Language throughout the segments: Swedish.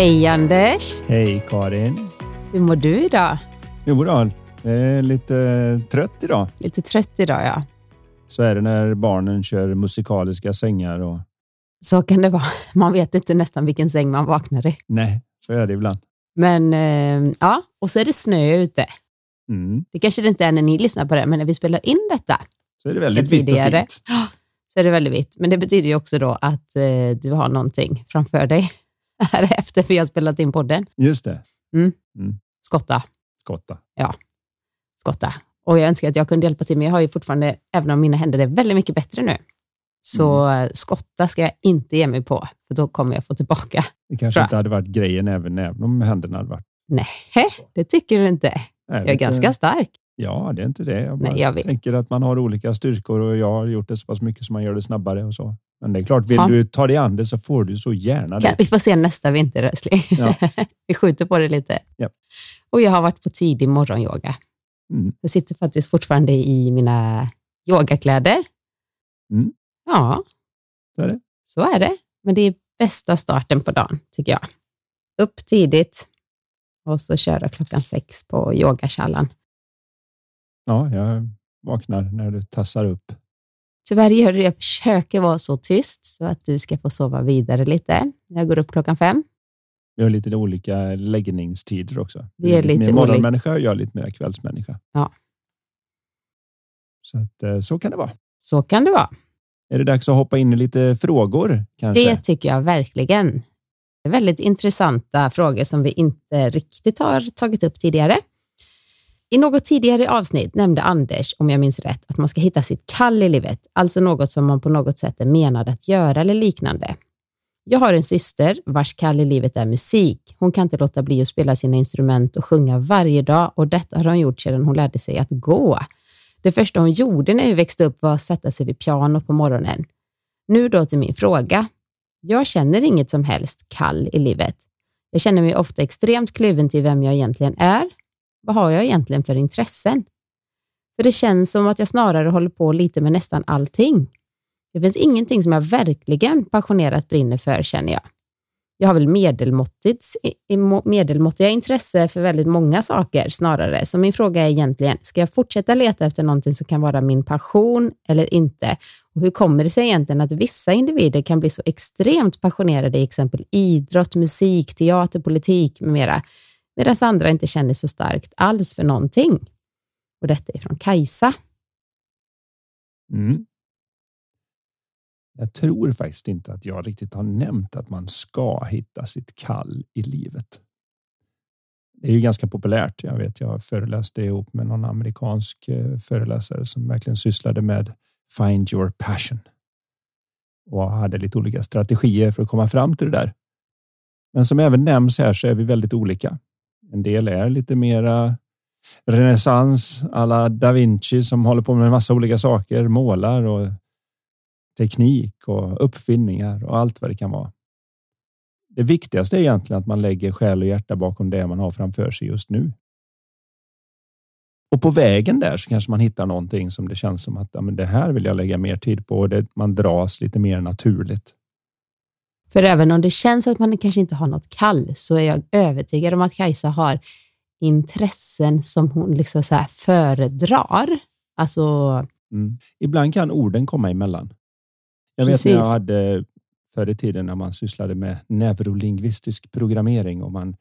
Hej Anders! Hej Karin! Hur mår du idag? Jo då, jag är lite trött idag. Lite trött idag ja. Så är det när barnen kör musikaliska sängar. Och... Så kan det vara. Man vet inte nästan vilken säng man vaknar i. Nej, så är det ibland. Men eh, ja, och så är det snö ute. Mm. Det kanske det inte är när ni lyssnar på det, men när vi spelar in detta. Så är det väldigt vitt och fint. Så är det väldigt vitt. Men det betyder ju också då att eh, du har någonting framför dig här efter vi har spelat in podden. Just det. Mm. Mm. Skotta. Skotta. Ja, skotta. Och jag önskar att jag kunde hjälpa till, men jag har ju fortfarande, även om mina händer är väldigt mycket bättre nu, så mm. skotta ska jag inte ge mig på, för då kommer jag få tillbaka. Det kanske inte hade varit grejen även, även om händerna hade varit... Nej, det tycker du inte. Är jag är inte... ganska stark. Ja, det är inte det. Jag, Nej, jag tänker att man har olika styrkor och jag har gjort det så pass mycket som man gör det snabbare och så. Men det är klart, vill ja. du ta dig an det så får du så gärna det. Vi får se nästa vinter, Rösling. Ja. vi skjuter på det lite. Ja. Och jag har varit på tidig morgonyoga. Mm. Jag sitter faktiskt fortfarande i mina yogakläder. Mm. Ja, så är det. Så är det. Men det är bästa starten på dagen, tycker jag. Upp tidigt och så köra klockan sex på yogakallan. Ja, jag vaknar när du tassar upp. Tyvärr gör det, jag försöker vara så tyst så att du ska få sova vidare lite. Jag går upp klockan fem. Vi har lite olika läggningstider också. Vi är lite mer morgonmänniska och jag är lite mer kvällsmänniska. Ja. Så, att, eh, så kan det vara. Så kan det vara. Är det dags att hoppa in i lite frågor? Kanske? Det tycker jag verkligen. Det är väldigt intressanta frågor som vi inte riktigt har tagit upp tidigare. I något tidigare avsnitt nämnde Anders, om jag minns rätt, att man ska hitta sitt kall i livet, alltså något som man på något sätt är menad att göra eller liknande. Jag har en syster vars kall i livet är musik. Hon kan inte låta bli att spela sina instrument och sjunga varje dag och detta har hon gjort sedan hon lärde sig att gå. Det första hon gjorde när vi växte upp var att sätta sig vid pianot på morgonen. Nu då till min fråga. Jag känner inget som helst kall i livet. Jag känner mig ofta extremt kluven till vem jag egentligen är vad har jag egentligen för intressen? För det känns som att jag snarare håller på lite med nästan allting. Det finns ingenting som jag verkligen passionerat brinner för, känner jag. Jag har väl medelmåttiga intresse för väldigt många saker snarare. Så min fråga är egentligen, ska jag fortsätta leta efter någonting som kan vara min passion eller inte? Och hur kommer det sig egentligen att vissa individer kan bli så extremt passionerade i exempel idrott, musik, teater, politik med mera, medan andra inte känner så starkt alls för någonting. Och detta är från Kajsa. Mm. Jag tror faktiskt inte att jag riktigt har nämnt att man ska hitta sitt kall i livet. Det är ju ganska populärt. Jag vet, jag föreläste ihop med någon amerikansk eh, föreläsare som verkligen sysslade med find your passion och hade lite olika strategier för att komma fram till det där. Men som även nämns här så är vi väldigt olika. En del är lite mera renässans alla da Vinci som håller på med en massa olika saker, målar och teknik och uppfinningar och allt vad det kan vara. Det viktigaste är egentligen att man lägger själ och hjärta bakom det man har framför sig just nu. Och på vägen där så kanske man hittar någonting som det känns som att ja, men det här vill jag lägga mer tid på och det, man dras lite mer naturligt. För även om det känns att man kanske inte har något kall så är jag övertygad om att Kajsa har intressen som hon liksom så föredrar. Alltså... Mm. Ibland kan orden komma emellan. Jag vet när jag hade förr i tiden när man sysslade med neurolingvistisk programmering och man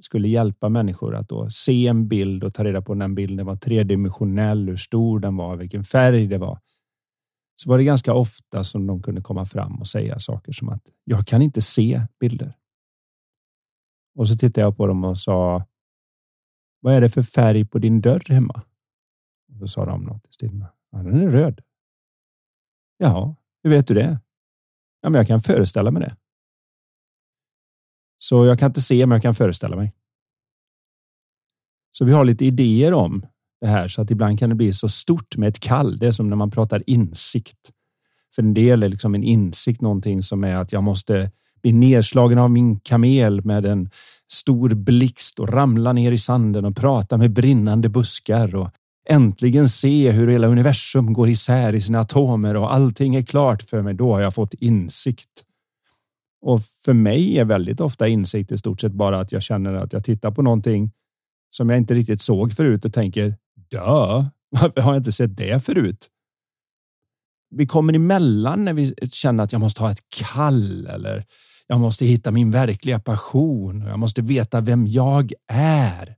skulle hjälpa människor att då se en bild och ta reda på när den bilden var tredimensionell, hur stor den var, vilken färg det var så var det ganska ofta som de kunde komma fram och säga saker som att jag kan inte se bilder. Och så tittade jag på dem och sa. Vad är det för färg på din dörr hemma? Och så sa de något i stil med. Ja, den är röd. Ja, hur vet du det? Ja, men jag kan föreställa mig det. Så jag kan inte se, men jag kan föreställa mig. Så vi har lite idéer om det här så att ibland kan det bli så stort med ett kall. Det är som när man pratar insikt. För en del är liksom en insikt någonting som är att jag måste bli nedslagen av min kamel med en stor blixt och ramla ner i sanden och prata med brinnande buskar och äntligen se hur hela universum går isär i sina atomer och allting är klart för mig. Då har jag fått insikt. Och för mig är väldigt ofta insikt i stort sett bara att jag känner att jag tittar på någonting som jag inte riktigt såg förut och tänker dö. Varför har jag inte sett det förut? Vi kommer emellan när vi känner att jag måste ha ett kall eller jag måste hitta min verkliga passion och jag måste veta vem jag är.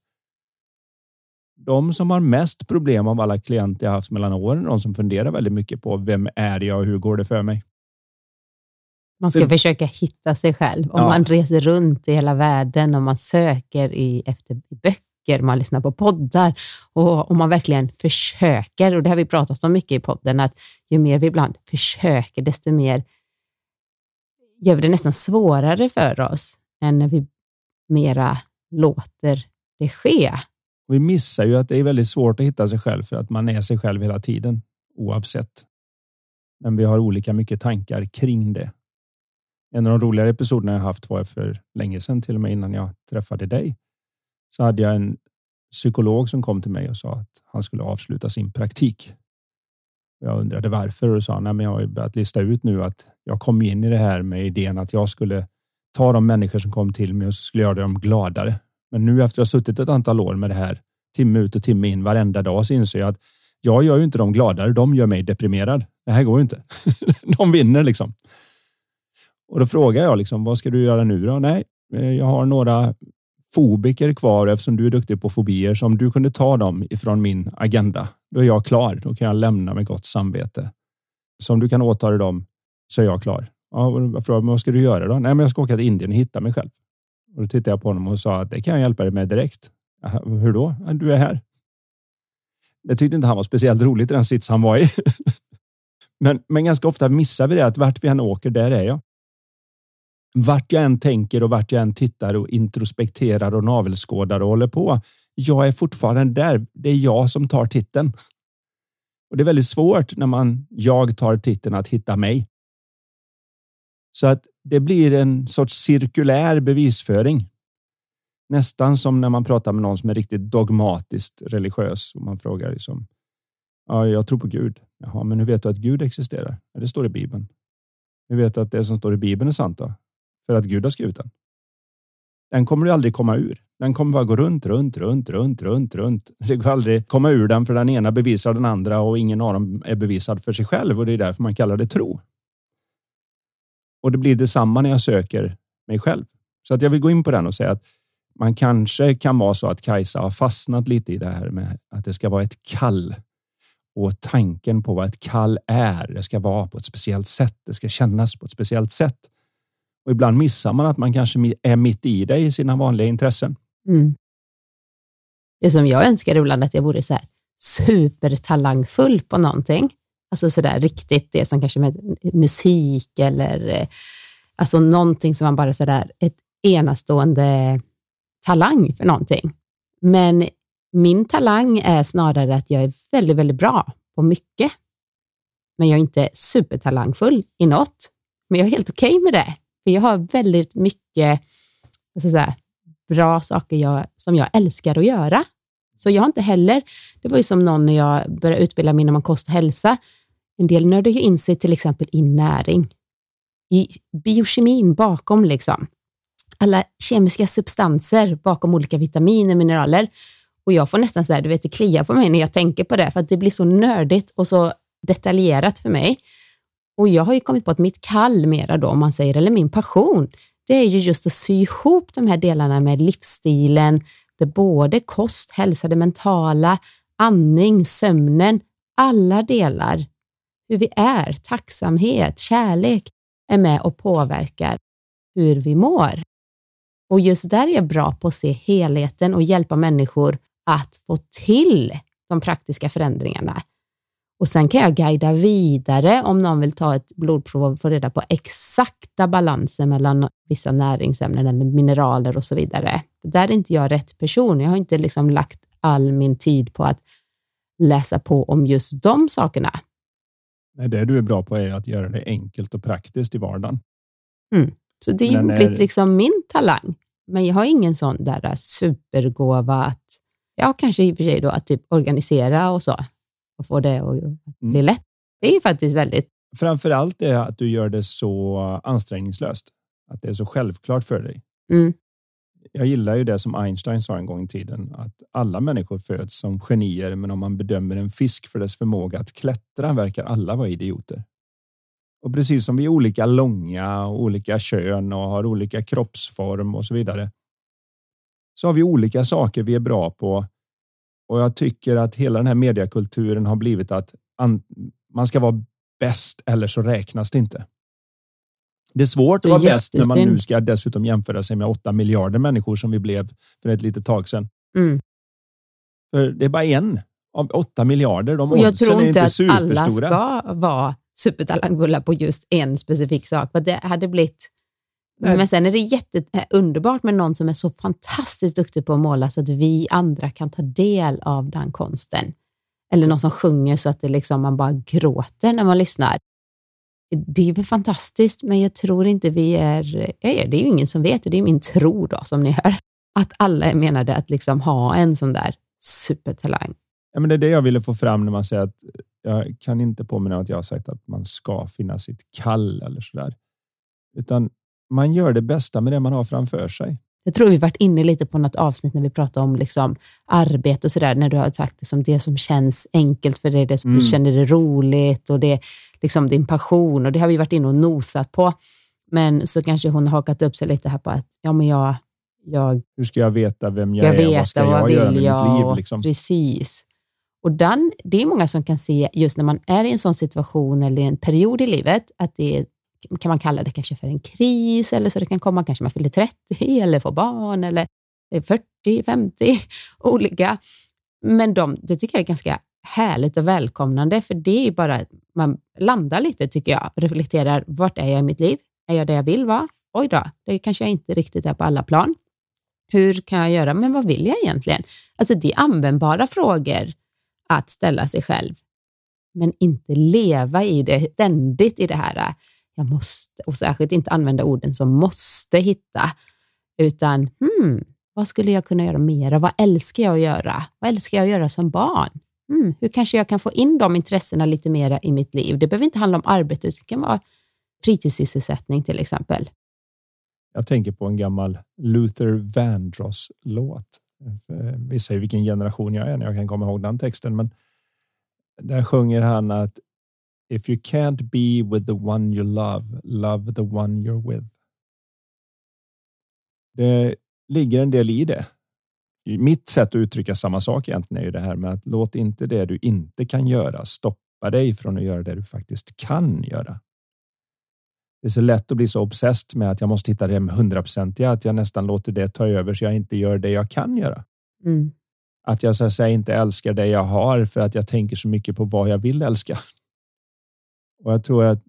De som har mest problem av alla klienter jag haft mellan åren, de som funderar väldigt mycket på vem är jag och hur går det för mig? Man ska det... försöka hitta sig själv. Om ja. man reser runt i hela världen och man söker i, efter böcker, man lyssnar på poddar och om man verkligen försöker, och det har vi pratat om mycket i podden, att ju mer vi ibland försöker, desto mer gör vi det nästan svårare för oss än när vi mera låter det ske. Vi missar ju att det är väldigt svårt att hitta sig själv för att man är sig själv hela tiden oavsett. Men vi har olika mycket tankar kring det. En av de roligare episoderna jag haft var för länge sedan, till och med innan jag träffade dig. Så hade jag en psykolog som kom till mig och sa att han skulle avsluta sin praktik. Jag undrade varför och sa att jag har börjat lista ut nu att jag kom in i det här med idén att jag skulle ta de människor som kom till mig och så skulle göra dem gladare. Men nu efter att ha suttit ett antal år med det här timme ut och timme in varenda dag så inser jag att jag gör ju inte dem gladare. De gör mig deprimerad. Det här går ju inte. de vinner liksom. Och då frågar jag liksom, vad ska du göra nu då? Nej, jag har några fobiker kvar eftersom du är duktig på fobier. Så om du kunde ta dem ifrån min agenda, då är jag klar. Då kan jag lämna med gott samvete. Så om du kan åta dig dem så är jag klar. Ja, jag frågade, vad ska du göra då? Nej, men jag ska åka till Indien och hitta mig själv. Och då tittade jag på honom och sa att det kan jag hjälpa dig med direkt. Hur då? Du är här. Det tyckte inte han var speciellt roligt i den sits han var i. men, men ganska ofta missar vi det att vart vi än åker, där är jag. Vart jag än tänker och vart jag än tittar och introspekterar och navelskådar och håller på. Jag är fortfarande där. Det är jag som tar titeln. Och det är väldigt svårt när man jag tar titeln att hitta mig. Så att det blir en sorts cirkulär bevisföring. Nästan som när man pratar med någon som är riktigt dogmatiskt religiös och man frågar liksom. Ja, jag tror på Gud. Jaha, men hur vet du att Gud existerar? Ja, det står i Bibeln. Hur vet du att det som står i Bibeln är sant då? För att Gud har skrivit den. Den kommer du aldrig komma ur. Den kommer bara gå runt, runt, runt, runt, runt, runt. Det går aldrig komma ur den för den ena bevisar den andra och ingen av dem är bevisad för sig själv och det är därför man kallar det tro. Och det blir detsamma när jag söker mig själv. Så att jag vill gå in på den och säga att man kanske kan vara så att Kajsa har fastnat lite i det här med att det ska vara ett kall och tanken på vad ett kall är. Det ska vara på ett speciellt sätt. Det ska kännas på ett speciellt sätt. Och ibland missar man att man kanske är mitt i det i sina vanliga intressen. Mm. Det som jag önskar ibland att jag vore så här supertalangfull på någonting. Alltså sådär riktigt det som kanske med musik eller eh, alltså någonting som man bara sådär ett enastående talang för någonting. Men min talang är snarare att jag är väldigt, väldigt bra på mycket. Men jag är inte supertalangfull i något. Men jag är helt okej okay med det. För jag har väldigt mycket jag ska säga, bra saker jag, som jag älskar att göra. Så jag har inte heller, det var ju som någon när jag började utbilda mig inom kost och hälsa, en del nördar ju in sig till exempel i näring, i biokemin bakom liksom. Alla kemiska substanser bakom olika vitaminer, mineraler. Och jag får nästan så här, du vet, det kliar på mig när jag tänker på det, för att det blir så nördigt och så detaljerat för mig. Och jag har ju kommit på att mitt kall mera då, om man säger, eller min passion, det är ju just att sy ihop de här delarna med livsstilen, det både kost, hälsa, det mentala, andning, sömnen, alla delar, hur vi är, tacksamhet, kärlek, är med och påverkar hur vi mår. Och just där är jag bra på att se helheten och hjälpa människor att få till de praktiska förändringarna. Och sen kan jag guida vidare om någon vill ta ett blodprov och få reda på exakta balanser mellan vissa näringsämnen eller mineraler och så vidare. Där är inte jag rätt person. Jag har inte liksom lagt all min tid på att läsa på om just de sakerna. Nej, det du är bra på är att göra det enkelt och praktiskt i vardagen. Mm. Så det är blivit liksom min talang. Men jag har ingen sån där supergåva att, ja kanske i och för sig då att typ organisera och så och få det att bli mm. lätt. Det är ju faktiskt väldigt... Framför allt är att du gör det så ansträngningslöst. Att det är så självklart för dig. Mm. Jag gillar ju det som Einstein sa en gång i tiden, att alla människor föds som genier, men om man bedömer en fisk för dess förmåga att klättra verkar alla vara idioter. Och precis som vi är olika långa och olika kön och har olika kroppsform och så vidare. Så har vi olika saker vi är bra på. Och jag tycker att hela den här mediekulturen har blivit att man ska vara bäst eller så räknas det inte. Det är svårt att vara bäst när man nu ska dessutom jämföra sig med åtta miljarder människor som vi blev för ett litet tag sedan. Mm. För det är bara en av åtta miljarder. De och jag tror inte, inte att alla ska vara supertalangfulla på just en specifik sak. För det hade blivit... Nej. Men sen är det jätteunderbart med någon som är så fantastiskt duktig på att måla så att vi andra kan ta del av den konsten. Eller någon som sjunger så att det liksom, man bara gråter när man lyssnar. Det är väl fantastiskt, men jag tror inte vi är... Ja, det är ju ingen som vet, det är min tro då, som ni hör. Att alla är menade att liksom ha en sån där supertalang. Ja, men det är det jag ville få fram när man säger att jag kan inte påminna att jag har sagt att man ska finna sitt kall eller så där. Utan man gör det bästa med det man har framför sig. Jag tror vi varit inne lite på något avsnitt när vi pratade om liksom arbete och sådär, när du har sagt liksom det som känns enkelt för dig, det som mm. du känner är roligt och det liksom din passion och det har vi varit inne och nosat på. Men så kanske hon har hakat upp sig lite här på att ja, men jag, jag Hur ska jag veta vem jag, jag är? Vad ska jag, jag göra med jag, mitt liv? Liksom? Precis. Och den, det är många som kan se, just när man är i en sån situation eller en period i livet, att det kan man kalla det kanske för en kris, eller så det kan komma kanske man fyller 30 eller får barn, eller 40, 50, olika. Men de, det tycker jag är ganska härligt och välkomnande, för det är bara att man landar lite, tycker jag, reflekterar, vart är jag i mitt liv? Är jag där jag vill vara? Oj då, det kanske jag inte riktigt är på alla plan. Hur kan jag göra? Men vad vill jag egentligen? Alltså, det är användbara frågor att ställa sig själv, men inte leva i det ständigt i det här, jag måste, och särskilt inte använda orden som måste hitta, utan hmm, vad skulle jag kunna göra mera? Vad älskar jag att göra? Vad älskar jag att göra som barn? Hmm, hur kanske jag kan få in de intressena lite mera i mitt liv? Det behöver inte handla om arbete, det kan vara fritidssysselsättning till exempel. Jag tänker på en gammal Luther Vandross-låt Vissa säger vilken generation jag är när jag kan komma ihåg den texten, men där sjunger han att If you can't be with the one you love, love the one you're with. Det ligger en del i det. Mitt sätt att uttrycka samma sak egentligen är ju det här med att låt inte det du inte kan göra stoppa dig från att göra det du faktiskt kan göra. Det är så lätt att bli så obsessed med att jag måste hitta det hundraprocentiga att jag nästan låter det ta över så jag inte gör det jag kan göra. Mm. Att jag så att säga inte älskar det jag har för att jag tänker så mycket på vad jag vill älska. Och jag tror att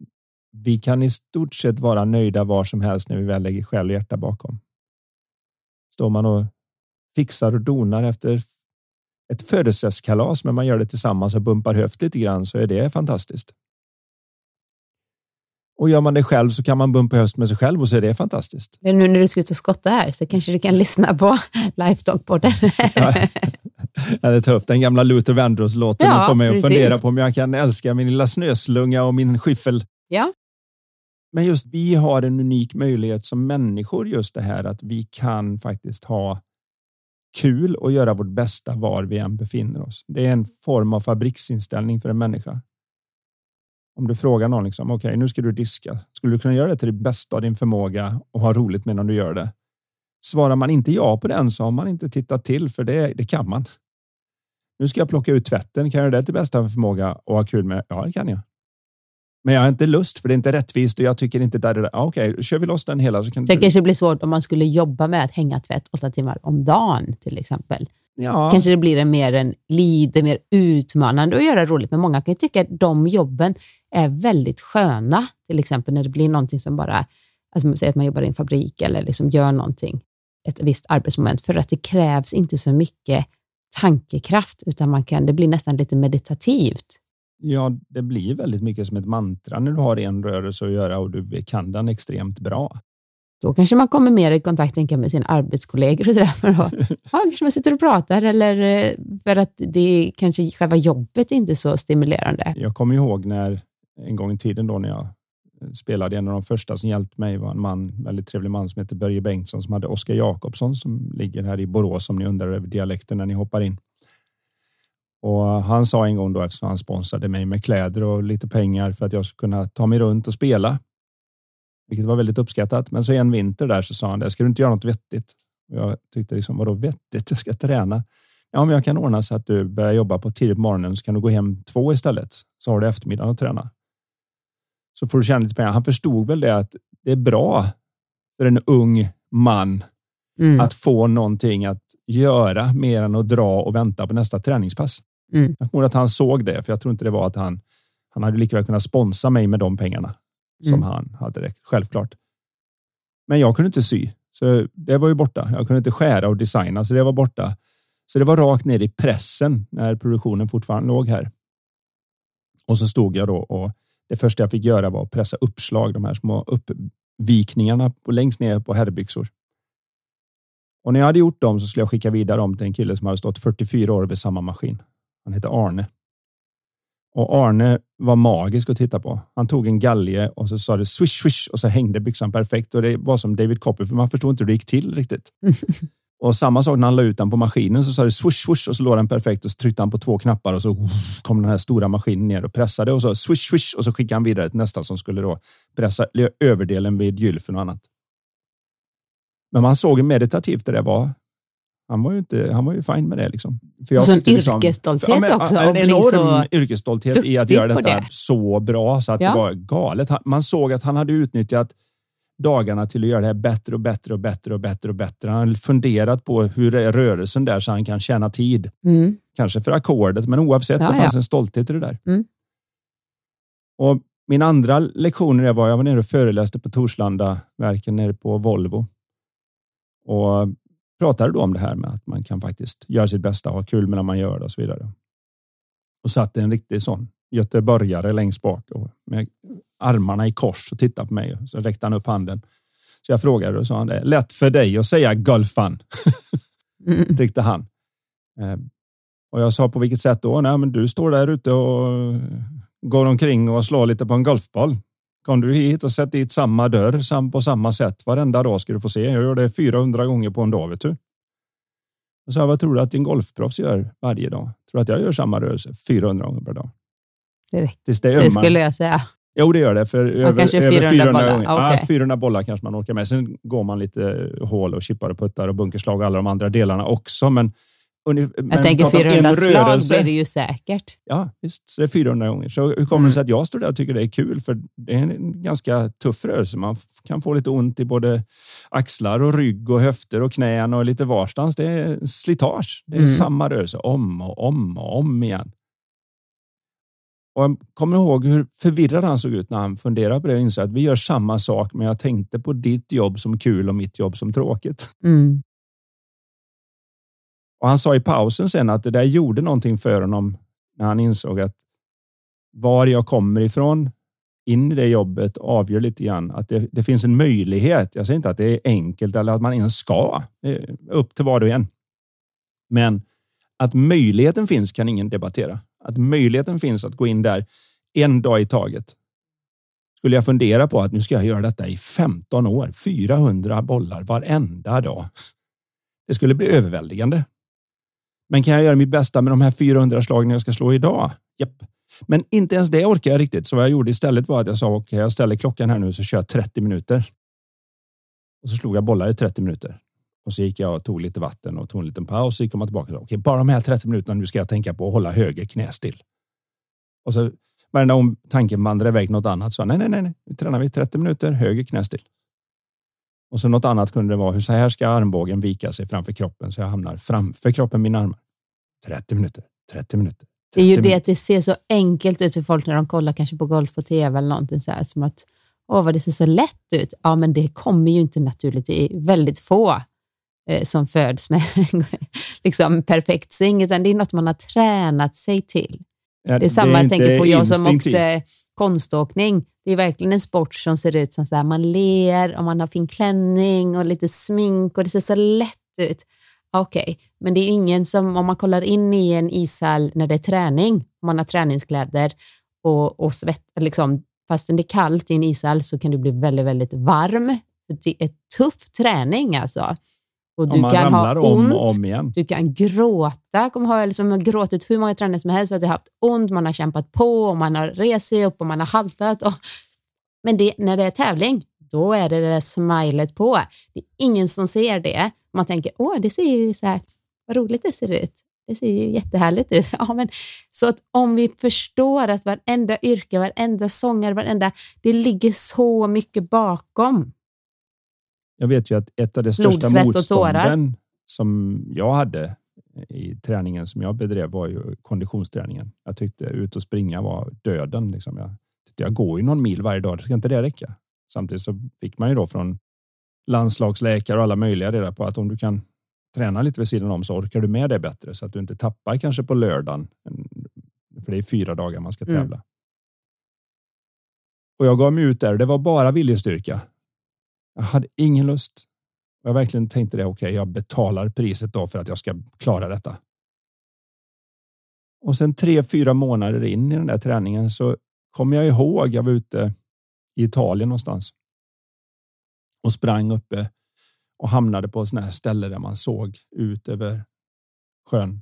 vi kan i stort sett vara nöjda var som helst när vi väl lägger själ och hjärta bakom. Står man och fixar och donar efter ett födelsedagskalas, men man gör det tillsammans och bumpar höft lite grann så är det fantastiskt. Och gör man det själv så kan man bumpa höst med sig själv och så är det fantastiskt. Nu när du ska ut och skotta här så kanske du kan lyssna på Lifetalk-podden. ja, det tar upp den gamla Luther Vandross-låten ja, får mig att fundera på om jag kan älska min lilla snöslunga och min skyffel. Ja. Men just vi har en unik möjlighet som människor, just det här att vi kan faktiskt ha kul och göra vårt bästa var vi än befinner oss. Det är en form av fabriksinställning för en människa. Om du frågar någon, liksom, okej, okay, nu ska du diska. Skulle du kunna göra det till det bästa av din förmåga och ha roligt medan du gör det? Svarar man inte ja på den så har man inte tittat till, för det, det kan man. Nu ska jag plocka ut tvätten. Kan jag göra det till bästa förmåga och ha kul med? Ja, det kan jag. Men jag har inte lust, för det är inte rättvist och jag tycker inte där det där. Okej, okay, kör vi loss den hela. Så kan det du... kanske blir svårt om man skulle jobba med att hänga tvätt åtta timmar om dagen till exempel. ja. kanske det blir en mer en lite mer utmanande att göra roligt, men många kan ju tycka att de jobben är väldigt sköna, till exempel när det blir någonting som bara, alltså säg att man jobbar i en fabrik eller liksom gör någonting, ett visst arbetsmoment, för att det krävs inte så mycket tankekraft, utan man kan, det blir nästan lite meditativt. Ja, det blir väldigt mycket som ett mantra när du har en rörelse att göra och du kan den extremt bra. Då kanske man kommer mer i kontakt med sina arbetskollegor och sådär. ja, kanske man sitter och pratar eller eh, för att det kanske själva jobbet är inte så stimulerande. Jag kommer ihåg när en gång i tiden då när jag spelade en av de första som hjälpte mig var en man, väldigt trevlig man som heter Börje Bengtsson som hade Oskar Jakobsson som ligger här i Borås om ni undrar över dialekten när ni hoppar in. Och han sa en gång då eftersom han sponsrade mig med kläder och lite pengar för att jag skulle kunna ta mig runt och spela. Vilket var väldigt uppskattat. Men så en vinter där så sa han det. Ska du inte göra något vettigt? Och jag tyckte liksom vadå vettigt? Jag ska träna. Ja, men jag kan ordna så att du börjar jobba på tidigt på morgonen så kan du gå hem två istället. Så har du eftermiddagen att träna. Så får du tjäna lite pengar. Han förstod väl det att det är bra för en ung man mm. att få någonting att göra mer än att dra och vänta på nästa träningspass. Mm. Jag tror att han såg det, för jag tror inte det var att han, han hade lika väl kunnat sponsra mig med de pengarna som mm. han hade det, självklart. Men jag kunde inte sy, så det var ju borta. Jag kunde inte skära och designa, så det var borta. Så det var rakt ner i pressen när produktionen fortfarande låg här. Och så stod jag då och det första jag fick göra var att pressa uppslag, de här små uppvikningarna längst ner på herrbyxor. Och när jag hade gjort dem så skulle jag skicka vidare dem till en kille som hade stått 44 år vid samma maskin. Han hette Arne. Och Arne var magisk att titta på. Han tog en galge och så sa det swish swish och så hängde byxan perfekt och det var som David Copperfield. Man förstod inte hur det gick till riktigt. och samma sak när han la ut den på maskinen så sa det swish swish och så låg den perfekt och så tryckte han på två knappar och så kom den här stora maskinen ner och pressade och så swish swish och så skickade han vidare till nästa som skulle då pressa överdelen vid gylfen och annat. Men man såg hur meditativt det där var. Han var ju, inte, han var ju fin med det. Liksom. För jag och så en liksom, yrkesstolthet för, ja, också. En enorm yrkesstolthet i att göra detta det. så bra så att ja. det var galet. Man såg att han hade utnyttjat dagarna till att göra det här bättre och bättre och bättre och bättre och bättre. Han har funderat på hur är rörelsen där så han kan tjäna tid. Mm. Kanske för ackordet, men oavsett, ja, det fanns ja. en stolthet i det där. Mm. Och min andra lektion det var jag var nere och föreläste på Torslanda verken nere på Volvo och pratade då om det här med att man kan faktiskt göra sitt bästa och ha kul medan man gör det och så vidare. Och satte en riktig sån göteborgare längst bak och armarna i kors och tittade på mig. Så räckte han upp handen. Så jag frågade och sa han det. Lätt för dig att säga golfan, mm. tyckte han. Eh, och jag sa på vilket sätt då? Nej, men du står där ute och går omkring och slår lite på en golfboll. Kom du hit och sätt dit samma dörr på samma sätt varenda dag ska du få se. Jag gör det 400 gånger på en dag, vet du. Jag sa, vad tror du att din golfproffs gör varje dag? Tror du att jag gör samma rörelse 400 gånger per dag? Direkt. det, det skulle jag säga. Jo, det gör det. För över, kanske 400, över 400 bollar. Gånger. Okay. Ja, 400 bollar kanske man orkar med. Sen går man lite hål och chippar och puttar och bunkerslag och alla de andra delarna också. Men jag tänker 400 slag blir det ju säkert. Ja, visst. Så det är 400 gånger. Så hur kommer mm. det sig att jag står där och tycker det är kul? För det är en ganska tuff rörelse. Man kan få lite ont i både axlar och rygg och höfter och knän och lite varstans. Det är slitage. Det är mm. samma rörelse om och om och om igen. Och jag kommer ihåg hur förvirrad han såg ut när han funderade på det och insåg att vi gör samma sak, men jag tänkte på ditt jobb som kul och mitt jobb som tråkigt. Mm. Och han sa i pausen sen att det där gjorde någonting för honom när han insåg att var jag kommer ifrån in i det jobbet avgör lite grann att det, det finns en möjlighet. Jag säger inte att det är enkelt eller att man ens ska. Upp till var och en. Men att möjligheten finns kan ingen debattera. Att möjligheten finns att gå in där en dag i taget. Skulle jag fundera på att nu ska jag göra detta i 15 år, 400 bollar varenda dag. Det skulle bli överväldigande. Men kan jag göra mitt bästa med de här 400 slagen jag ska slå idag? Japp. Men inte ens det orkar jag riktigt. Så vad jag gjorde istället var att jag sa okej, okay, jag ställer klockan här nu så kör jag 30 minuter. Och så slog jag bollar i 30 minuter. Och så gick jag och tog lite vatten och tog en liten paus. Så gick jag tillbaka och sa okej, bara de här 30 minuterna nu ska jag tänka på att hålla höger knä still. Och så varenda om tanken vandrade iväg något annat så nej, nej, nej, nej, nu tränar vi 30 minuter höger knä still. Och så något annat kunde det vara, hur så här ska armbågen vika sig framför kroppen så jag hamnar framför kroppen mina armar. 30 minuter, 30 minuter. 30 Det är ju det minuter. att det ser så enkelt ut för folk när de kollar kanske på golf på tv eller någonting så här, som att åh vad det ser så lätt ut. Ja, men det kommer ju inte naturligt. Det är väldigt få som föds med liksom perfekt sving, utan det är något man har tränat sig till. Ja, Det är samma, jag inte tänker på jag som åkte konståkning. Det är verkligen en sport som ser ut som så här, man ler och man har fin klänning och lite smink och det ser så lätt ut. Okej, men det är ingen som, om man kollar in i en ishall när det är träning, om man har träningskläder och, och svett, liksom, fastän det är kallt i en ishall så kan du bli väldigt, väldigt varm. Det är tuff träning alltså. Och Om du man kan ha om ont. och om igen. Du kan gråta. Kommer ha, liksom, jag har gråtit hur många tränare som helst för att jag har haft ont, man har kämpat på och man har rest sig upp och man har haltat. Och, men det, när det är tävling, då är det det där smilet på. Det är ingen som ser det. Man tänker, åh, det ser ju så här, vad roligt det ser ut. Det ser ju jättehärligt ut. Ja, men, så att om vi förstår att varenda yrke, varenda sångare, varenda, det ligger så mycket bakom. Jag vet ju att ett av de Blod, största och tårar. motstånden som jag hade i träningen som jag bedrev var ju konditionsträningen. Jag tyckte ut och springa var döden. Liksom. Jag, tyckte jag går ju någon mil varje dag, ska inte det räcka? Samtidigt så fick man ju då från landslagsläkare och alla möjliga reda på att om du kan träna lite vid sidan om så orkar du med det bättre så att du inte tappar kanske på lördagen. För det är fyra dagar man ska Mm. tävla. Och jag gav mig ut där. Det var bara viljestyrka. Jag hade ingen lust. Och jag verkligen tänkte det. Okej, jag betalar priset då för att jag ska klara detta. Och sen tre, fyra månader in i den där träningen så kom jag ihåg. Jag var ute i Italien någonstans och sprang uppe och hamnade på sådana här ställe där man såg ut över sjön.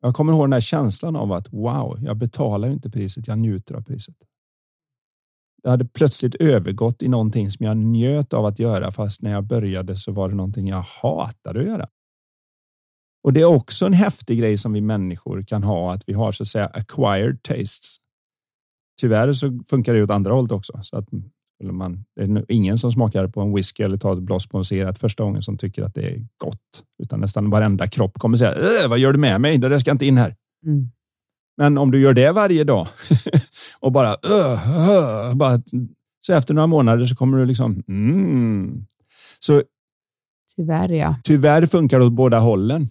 Jag kommer ihåg den här känslan av att wow, jag betalar ju inte priset. Jag njuter av priset. Jag hade plötsligt övergått i någonting som jag njöt av att göra, fast när jag började så var det någonting jag hatade att göra. Och det är också en häftig grej som vi människor kan ha, att vi har så att säga acquired tastes. Tyvärr så funkar det åt andra hållet också. Så att eller man, det är ingen som smakar på en whisky eller tar ett blås på en cigarett första gången som tycker att det är gott. Utan nästan varenda kropp kommer säga, äh, vad gör du med mig? Det där ska inte in här. Mm. Men om du gör det varje dag och bara, "Ugh, ugh", bara så efter några månader så kommer du liksom, mm. Så Tyvärr ja. tyvärr funkar det åt båda hållen.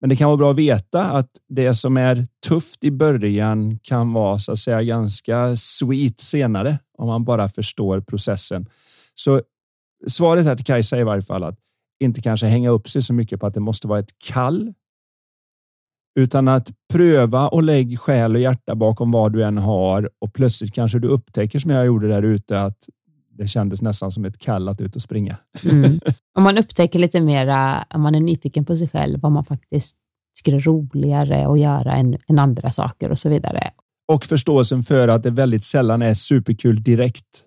Men det kan vara bra att veta att det som är tufft i början kan vara så att säga ganska sweet senare om man bara förstår processen. Så svaret här till Kajsa är i varje fall att inte kanske hänga upp sig så mycket på att det måste vara ett kall. Utan att pröva och lägg själ och hjärta bakom vad du än har och plötsligt kanske du upptäcker som jag gjorde där ute att det kändes nästan som ett kall att ut och springa. Mm. Om man upptäcker lite mera, om man är nyfiken på sig själv, vad man faktiskt tycker är roligare att göra än, än andra saker och så vidare. och förståelsen för att det väldigt sällan är superkul direkt.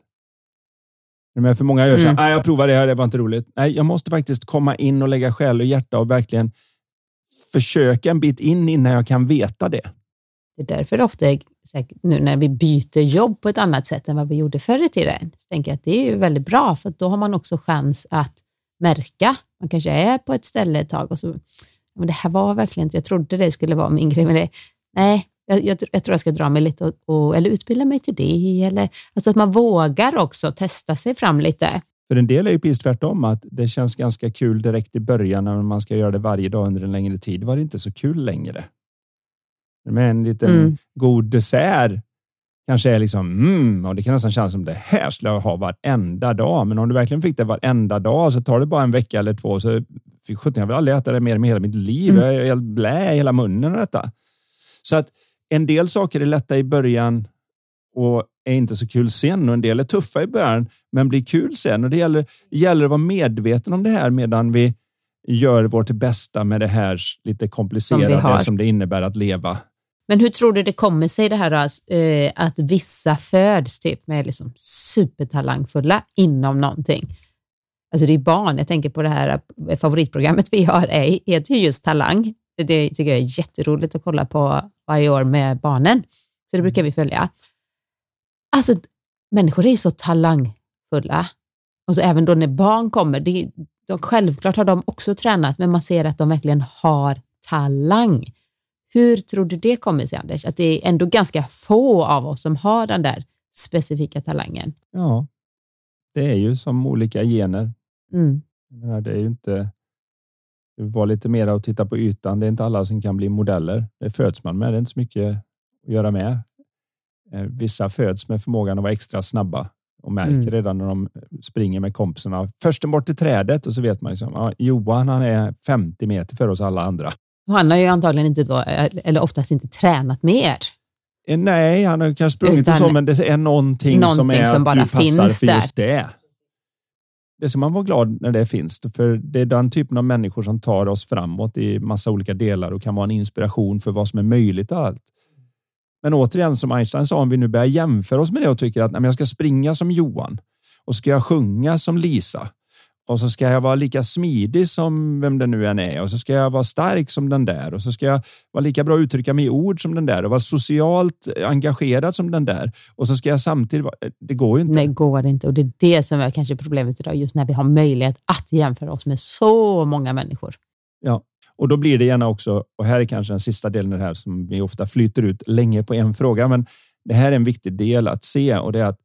Men för många gör så här, Mm. jag provar det här, det var inte roligt. Nej, jag måste faktiskt komma in och lägga själ och hjärta och verkligen försöka en bit in innan jag kan veta det. Det är därför det ofta är nu när vi byter jobb på ett annat sätt än vad vi gjorde förr i tiden, så tänker jag att det är ju väldigt bra, för då har man också chans att märka. Man kanske är på ett ställe ett tag och så, men det här var verkligen inte, jag trodde det skulle vara min grej, men det, nej, jag, jag, jag tror jag ska dra mig lite och, och, eller utbilda mig till det, eller alltså att man vågar också testa sig fram lite. För en del är ju precis tvärtom, att det känns ganska kul direkt i början när man ska göra det varje dag under en längre tid. var det inte så kul längre. Med en liten Mm. god dessert kanske är liksom, mm, och det kan nästan kännas som det här skulle jag ha varenda dag. Men om du verkligen fick det varenda dag så tar det bara en vecka eller två. Så fy sjutton, jag vill aldrig äta det mer med hela mitt liv. Mm. Jag är helt blä i hela munnen av detta. Så att en del saker är lätta i början och är inte så kul sen och en del är tuffa i början men blir kul sen. Och det gäller, gäller att vara medveten om det här medan vi gör vårt bästa med det här lite komplicerade har. som det innebär att leva. Men hur tror du det kommer sig det här då, eh, att vissa föds typ med liksom supertalangfulla inom någonting? Alltså det är barn, jag tänker på det här eh, favoritprogrammet vi har, är, heter ju just Talang. Det tycker jag är jätteroligt att kolla på varje år med barnen, så det brukar vi följa. Alltså människor är ju så talangfulla Och så även då när barn kommer, det, de, självklart har de också tränat, men man ser att de verkligen har talang. Hur tror du det kommer sig, Anders? Att det är ändå ganska få av oss som har den där specifika talangen. Ja, det är ju som olika gener. Mm. Menar, det är ju inte. Var lite mer att titta på ytan. Det är inte alla som kan bli modeller. Det föds man med. Det är inte så mycket att göra med. Eh, vissa föds med förmågan att vara extra snabba och märker mm. redan när de springer med kompisarna. Först bort till trädet och så vet man liksom, ja, Johan han är 50 meter för oss alla andra. Han har ju antagligen inte då, eller oftast inte tränat mer. Eh, nej, han har kanske sprungit Utan, och så, men det är någonting, någonting som är som bara att du passar för just det. Det ska man vara glad när det finns, för det är den typen av människor som tar oss framåt i massa olika delar och kan vara en inspiration för vad som är möjligt och allt. Men återigen, som Einstein sa, om vi nu börjar jämföra oss med det och tycker att nej, jag ska springa som Johan och ska jag sjunga som Lisa och så ska jag vara lika smidig som vem det nu än är och så ska jag vara stark som den där och så ska jag vara lika bra att uttrycka mig i ord som den där och vara socialt engagerad som den där och så ska jag samtidigt vara... Det går ju inte. Nej, går inte och det är det som är kanske problemet idag, just när vi har möjlighet att jämföra oss med så många människor. Ja, och då blir det gärna också, och här är kanske den sista delen det här som vi ofta flyter ut länge på en fråga, men det här är en viktig del att se och det är att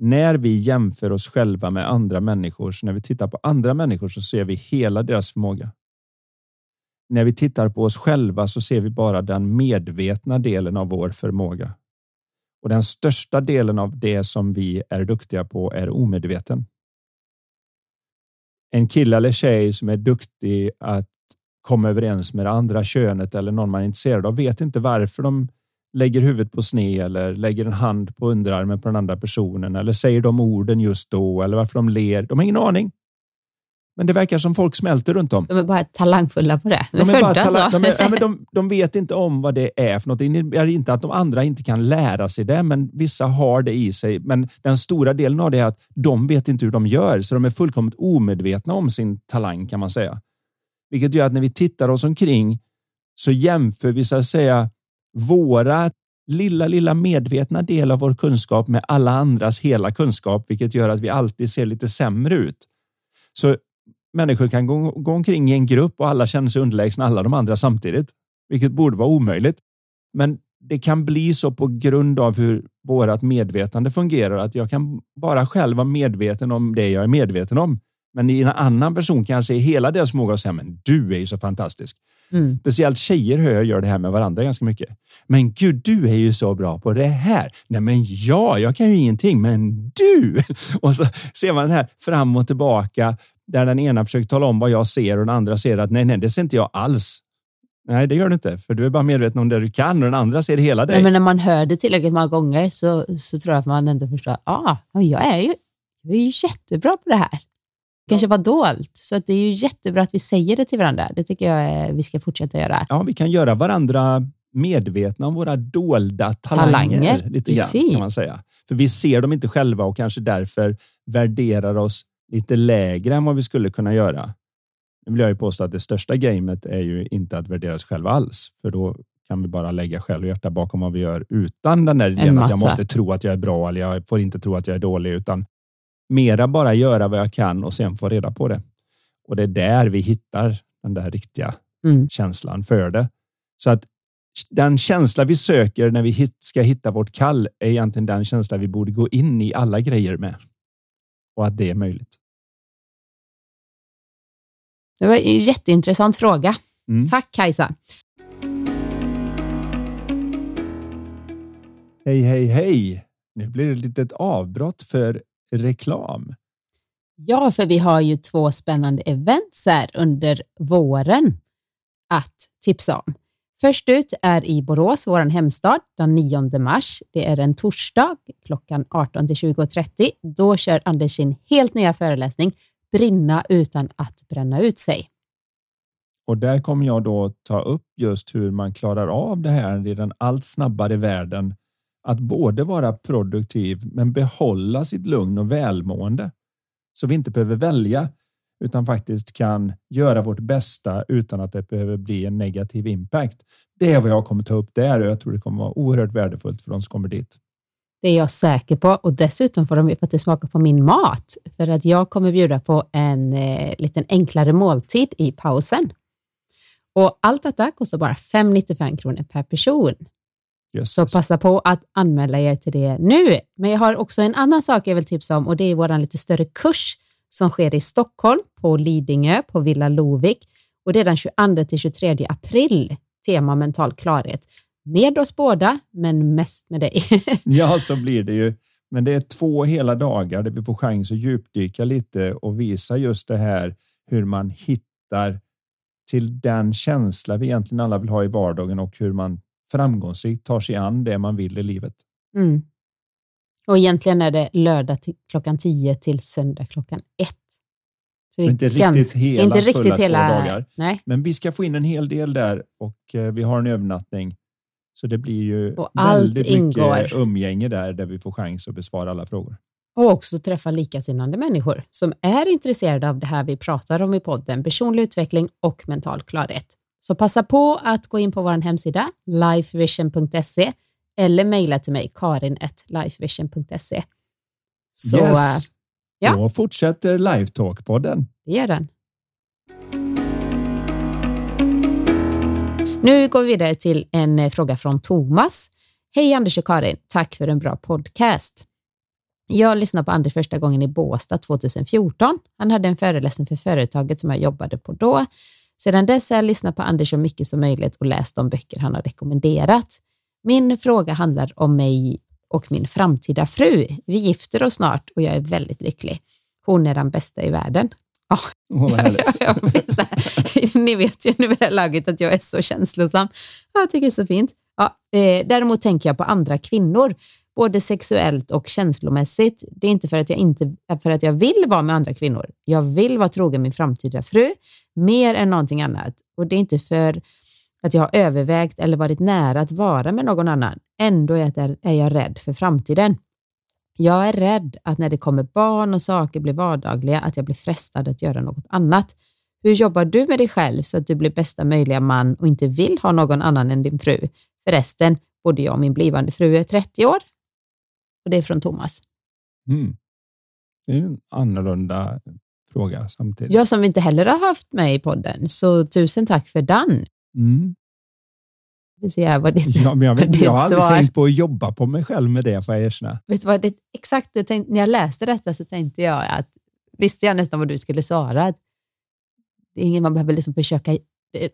när vi jämför oss själva med andra människor, så när vi tittar på andra människor så ser vi hela deras förmåga. När vi tittar på oss själva så ser vi bara den medvetna delen av vår förmåga. Och den största delen av det som vi är duktiga på är omedveten. En kille eller tjej som är duktig att komma överens med det andra könet eller någon man är intresserad av vet inte varför de lägger huvudet på sne eller lägger en hand på underarmen på den andra personen eller säger de orden just då eller varför de ler. De har ingen aning. Men det verkar som folk smälter runt om. De är bara talangfulla på det. De, de är, födda talang. De, är, ja, men de, de, vet inte om vad det är för något. Det innebär inte att de andra inte kan lära sig det, men vissa har det i sig. Men den stora delen av det är att de vet inte hur de gör, så de är fullkomligt omedvetna om sin talang kan man säga. Vilket gör att när vi tittar oss omkring så jämför vi så att säga våra lilla, lilla medvetna del av vår kunskap med alla andras hela kunskap, vilket gör att vi alltid ser lite sämre ut. Så människor kan gå, gå omkring i en grupp och alla känner sig underlägsna alla de andra samtidigt, vilket borde vara omöjligt. Men det kan bli så på grund av hur vårt medvetande fungerar, att jag kan bara själv vara medveten om det jag är medveten om. Men i en annan person kan jag se hela deras förmåga och säga, men du är ju så fantastisk. Mm. Speciellt tjejer hör jag gör det här med varandra ganska mycket. Men gud, du är ju så bra på det här. Nej, men ja, jag kan ju ingenting, men du! Och så ser man den här fram och tillbaka där den ena försöker tala om vad jag ser och den andra ser att nej, nej, det ser inte jag alls. Nej, det gör du inte, för du är bara medveten om det du kan och den andra ser hela dig. Nej, men när man hör det tillräckligt många gånger så, så tror jag att man ändå förstår, ah, jag är ju jag är ju jättebra på det här kanske var dolt. Så att det är ju jättebra att vi säger det till varandra. Det tycker jag vi ska fortsätta göra. Ja, vi kan göra varandra medvetna om våra dolda talanger. talanger. Lite grann, kan man säga. För vi ser dem inte själva och kanske därför värderar oss lite lägre än vad vi skulle kunna göra. Nu vill jag ju påstå att det största gamet är ju inte att värdera oss själva alls, för då kan vi bara lägga själ och hjärta bakom vad vi gör utan den där idén att jag måste tro att jag är bra eller jag får inte tro att jag är dålig, utan mera bara göra vad jag kan och sen få reda på det. Och det är där vi hittar den där riktiga mm. känslan för det. Så att den känsla vi söker när vi ska hitta vårt kall är egentligen den känsla vi borde gå in i alla grejer med. Och att det är möjligt. Det var en jätteintressant fråga. Mm. Tack Kajsa. Hej, hej, hej. Nu blir det ett litet avbrott för reklam. Ja, för vi har ju två spännande events här under våren att tipsa om. Först ut är i Borås, vår hemstad, den 9 mars. Det är en torsdag klockan 18 till 20.30. Då kör Anders sin helt nya föreläsning Brinna utan att bränna ut sig. Och där kommer jag då ta upp just hur man klarar av det här i den allt snabbare världen att både vara produktiv men behålla sitt lugn och välmående. Så vi inte behöver välja utan faktiskt kan göra vårt bästa utan att det behöver bli en negativ impact. Det är vad jag kommer ta upp där och jag tror det kommer vara oerhört värdefullt för de som kommer dit. Det är jag säker på och dessutom får de ju faktiskt smaka på min mat för att jag kommer bjuda på en eh, liten enklare måltid i pausen. Och allt detta kostar bara 595 kronor per person. Yes. Så passa på att anmäla er till det nu. Men jag har också en annan sak jag vill tipsa om och det är vår lite större kurs som sker i Stockholm på Lidingö på Villa Lovik och det är den 22 till 23 april. Tema mental klarhet. Med oss båda, men mest med dig. Ja, så blir det ju. Men det är två hela dagar där vi får chans att djupdyka lite och visa just det här hur man hittar till den känsla vi egentligen alla vill ha i vardagen och hur man framgångsrikt tar sig an det man vill i livet. Mm. Och egentligen är det lördag till klockan 10 till söndag klockan 1. Så inte riktigt hela inte riktigt fulla hela, två dagar. Nej. Men vi ska få in en hel del där och eh, vi har en övernattning. Så det blir ju Och väldigt ingår. mycket umgänge där, där vi får chans att besvara alla frågor. Och också träffa likasinnande människor som är intresserade av det här vi pratar om i podden, personlig utveckling och mental klarhet. Så passa på att gå in på vår hemsida, lifevision.se eller mejla till mig, karin.lifevision.se. Så eh, yes! ja. Då fortsätter Livetalk-podden. det gör den. Nu går vi vidare till en eh, fråga från Thomas. Hej Anders och Karin, tack för en bra podcast. Jag lyssnade på Anders första gången i Båstad 2014. Han hade en föreläsning för företaget som jag jobbade på då. Sedan dess har jag lyssnat på Anders så mycket som möjligt och läst de böcker han har rekommenderat. Min fråga handlar om mig och min framtida fru. Vi gifter oss snart och jag är väldigt lycklig. Hon är den bästa i världen. Ja, Åh, vad jag här. Ni vet ju nu i det här laget att jag är så känslosam. Jag tycker det är så fint. Ja, eh, däremot tänker jag på andra kvinnor, både sexuellt och känslomässigt. Det är inte för att jag, inte, för att jag vill vara med andra kvinnor. Jag vill vara trogen min framtida fru, mer än någonting annat. Och det är inte för att jag har övervägt eller varit nära att vara med någon annan. Ändå är jag, är jag rädd för framtiden. Jag är rädd att när det kommer barn och saker blir vardagliga, att jag blir frestad att göra något annat. Hur jobbar du med dig själv så att du blir bästa möjliga man och inte vill ha någon annan än din fru? Förresten, både jag och min blivande fru är 30 år. Och det är från Thomas. Mm. Det är en annorlunda fråga samtidigt. Jag som inte heller har haft med i podden, så tusen tack för den. Mm. Vi ser vad ditt, Ja, men jag, vet, jag har aldrig svar. tänkt på att jobba på mig själv med det, får jag erkänna. Vet vad, det, exakt det tänkte, när jag läste detta så tänkte jag att, visste jag nästan vad du skulle svara. Att Det är ingen man behöver liksom försöka,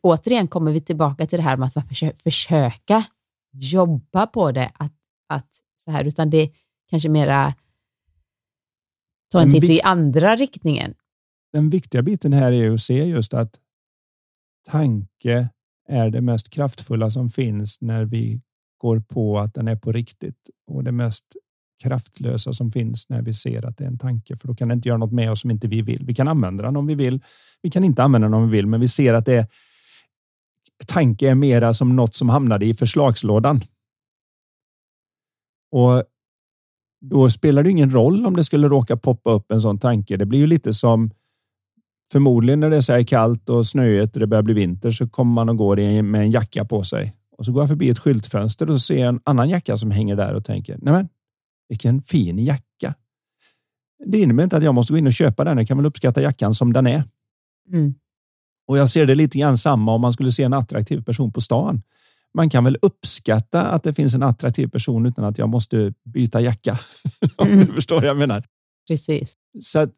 återigen kommer vi tillbaka till det här med att man försöka jobba på det, att, att så här, utan det kanske mera ta en titt i andra riktningen. Den viktiga biten här är ju att se just att tanke är det mest kraftfulla som finns när vi går på att den är på riktigt och det mest kraftlösa som finns när vi ser att det är en tanke. För då kan det inte göra något med oss som inte vi vill. Vi kan använda den om vi vill. Vi kan inte använda den om vi vill, men vi ser att det är tanke är mera som något som hamnade i förslagslådan. Och då spelar det ingen roll om det skulle råka poppa upp en sån tanke. Det blir ju lite som förmodligen när det är så här kallt och snöigt och det börjar bli vinter så kommer man och går med en jacka på sig. Och så går jag förbi ett skyltfönster och ser en annan jacka som hänger där och tänker, nej men vilken fin jacka. Det innebär inte att jag måste gå in och köpa den. Jag kan väl uppskatta jackan som den är. Mm. Och jag ser det lite grann samma om man skulle se en attraktiv person på stan. Man kan väl uppskatta att det finns en attraktiv person utan att jag måste byta jacka. om Mm. du förstår vad jag menar. Precis. Så att,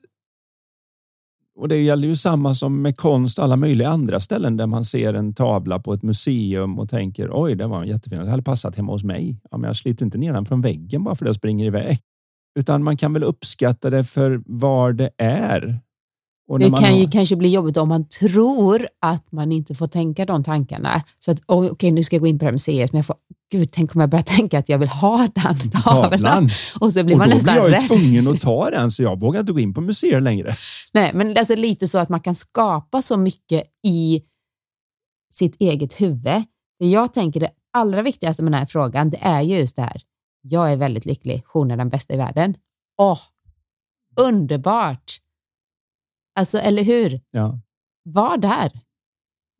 och det gäller ju samma som med konst och alla möjliga andra ställen där man ser en tavla på ett museum och tänker oj, det var en jättefin. Det hade passat hemma hos mig. Ja, men jag sliter inte ner den från väggen bara för att jag springer iväg. Utan man kan väl uppskatta det för var det är. Det kan har- ju kanske bli jobbigt om man tror att man inte får tänka de tankarna. Så att, oh, okej, nu ska jag gå in på det här museet, men jag får, gud, tänk om jag börjar tänka att jag vill ha den tavlan. tavlan. Och så blir Och man då nästan blir jag ju rädd. tvungen att ta den så jag vågar inte gå in på museer längre. Nej, men alltså lite så att man kan skapa så mycket i sitt eget huvud. För jag tänker det allra viktigaste med den här frågan, det är ju just det här. Jag är väldigt lycklig, hon är den bästa i världen. Åh, underbart! Alltså, eller hur? Ja. Var där.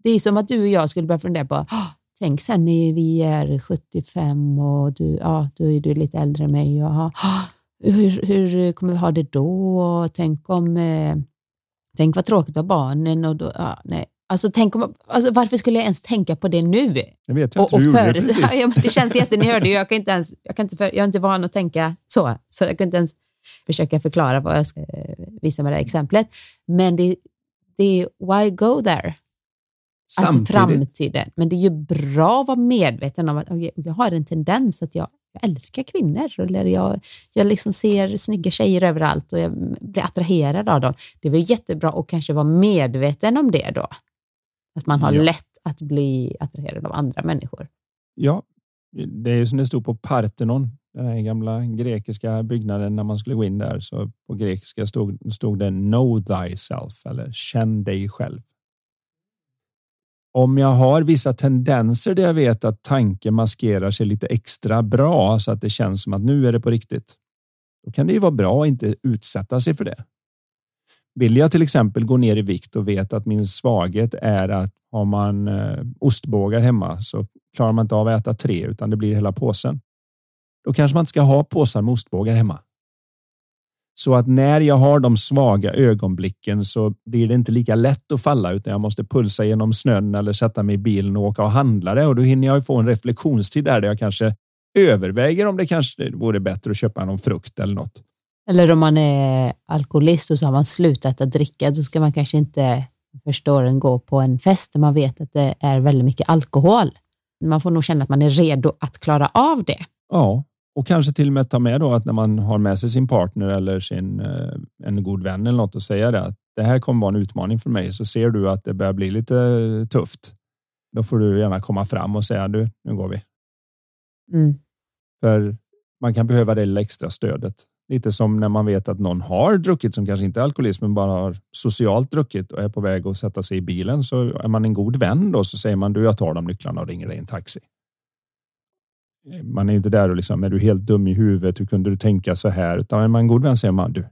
Det är som att du och jag skulle börja fundera på, "Åh, tänk sen när vi är 75 och du, ja, då är du lite äldre än mig. Och, hur, hur kommer vi ha det då? Och tänk om, eh, tänk vad tråkigt av barnen och då, ja, nej. Alltså, tänk om, alltså, varför skulle jag ens tänka på det nu? Jag vet jag och, och du gjorde det precis. Ja, det känns. Jag, kan inte ens, jag, kan inte för, jag är inte van att tänka så, så jag kan inte ens försöka förklara vad jag ska eh, visa med det här exemplet. Men det, det är why go there? Alltså framtiden. Men det är ju bra att vara medveten om att okay, jag har en tendens att jag, jag älskar kvinnor. Eller jag, jag liksom ser snygga tjejer överallt och jag blir attraherad av dem. Det är väl jättebra att kanske vara medveten om det då. Att man har ja. lätt att bli attraherad av andra människor. Ja, det är som det stod på Parthenon, den här gamla grekiska byggnaden när man skulle gå in där. Så på grekiska stod, stod det Know thyself eller känn dig själv om jag har vissa tendenser där jag vet att tanken maskerar sig lite extra bra så att det känns som att nu är det på riktigt. Då kan det ju vara bra att inte utsätta sig för det. Vill jag till exempel gå ner i vikt och vet att min svaghet är att har man eh, ostbågar hemma så klarar man inte av att äta tre utan det blir hela påsen. Då kanske man inte ska ha påsar med ostbågar hemma. Så att när jag har de svaga ögonblicken så blir det inte lika lätt att falla utan jag måste pulsa genom snön eller sätta mig i bilen och åka och handla det och då hinner jag få en reflektionstid där, där jag kanske överväger om det kanske vore bättre att köpa någon frukt eller något. Eller om man är alkoholist och så har man slutat att dricka, då ska man kanske inte förstår en gå på en fest där man vet att det är väldigt mycket alkohol. Man får nog känna att man är redo att klara av det. Ja, och kanske till och med ta med då att när man har med sig sin partner eller sin, eh, en god vän eller något och säga det att det här kommer vara en utmaning för mig så ser du att det börjar bli lite tufft. Då får du gärna komma fram och säga du, nu går vi. Mm. För man kan behöva det lilla extra stödet. Lite som när man vet att någon har druckit som kanske inte är alkoholist men bara har socialt druckit och är på väg att sätta sig i bilen så är man en god vän då så säger man du jag tar de nycklarna och ringer dig en taxi man är inte där och liksom, är du helt dum i huvudet? Hur kunde du tänka så här? Utan är man en god vän säger man, du,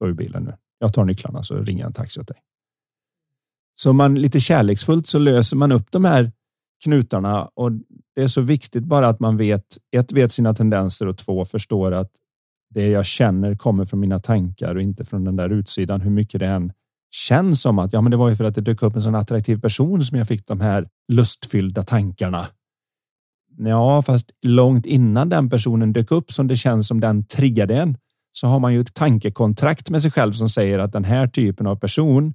gå ur bilen nu. Jag tar nycklarna så ringer jag en taxi åt dig. Så man lite kärleksfullt så löser man upp de här knutarna och det är så viktigt bara att man vet, ett vet sina tendenser och två förstår att det jag känner kommer från mina tankar och inte från den där utsidan. Hur mycket det än känns som att ja, men det var ju för att det dök upp en sån attraktiv person som jag fick de här lustfyllda tankarna. Ja, fast långt innan den personen dök upp som det känns som den triggade en så har man ju ett tankekontrakt med sig själv som säger att den här typen av person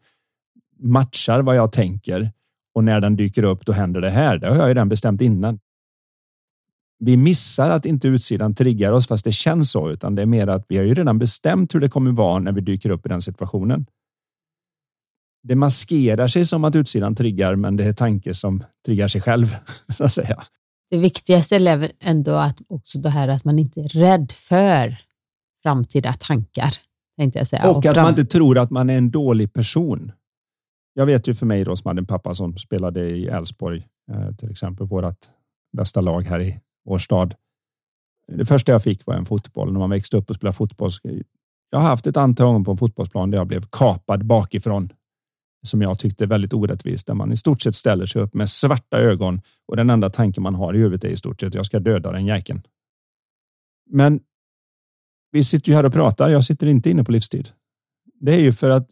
matchar vad jag tänker och när den dyker upp då händer det här. Det har jag ju redan bestämt innan. Vi missar att inte utsidan triggar oss fast det känns så, utan det är mer att vi har ju redan bestämt hur det kommer vara när vi dyker upp i den situationen. Det maskerar sig som att utsidan triggar, men det är tanke som triggar sig själv så att säga det viktigaste är ändå att också det här att man inte är rädd för framtida tankar. Tänkte jag säga. Och, och att man inte tror att man är en dålig person. Jag vet ju för mig då som hade en pappa som spelade i Elfsborg, eh, till exempel vårt bästa lag här i vår stad. Det första jag fick var en fotboll när man växte upp och spelade fotboll. Jag har haft ett antal gånger på en fotbollsplan där jag blev kapad bakifrån som jag tyckte är väldigt orättvist, där man i stort sett ställer sig upp med svarta ögon och den enda tanken man har i huvudet är i stort sett jag ska döda den jäkeln. Men vi sitter ju här och pratar. Jag sitter inte inne på livstid. Det är ju för att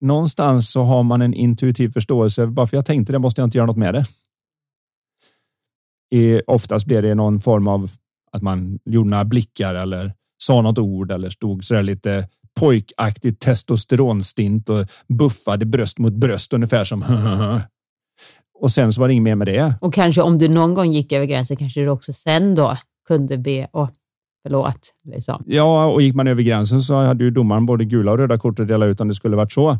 någonstans så har man en intuitiv förståelse. Bara för jag tänkte det måste jag inte göra något med det. I, oftast blir det någon form av att man gjorde några blickar eller sa något ord eller stod så där lite pojkaktigt testosteronstint och buffade bröst mot bröst ungefär som och sen så var det inget mer med det. Och kanske om du någon gång gick över gränsen kanske du också sen då kunde be och förlåt. Liksom. Ja, och gick man över gränsen så hade ju domaren både gula och röda kort att dela ut om det skulle varit så.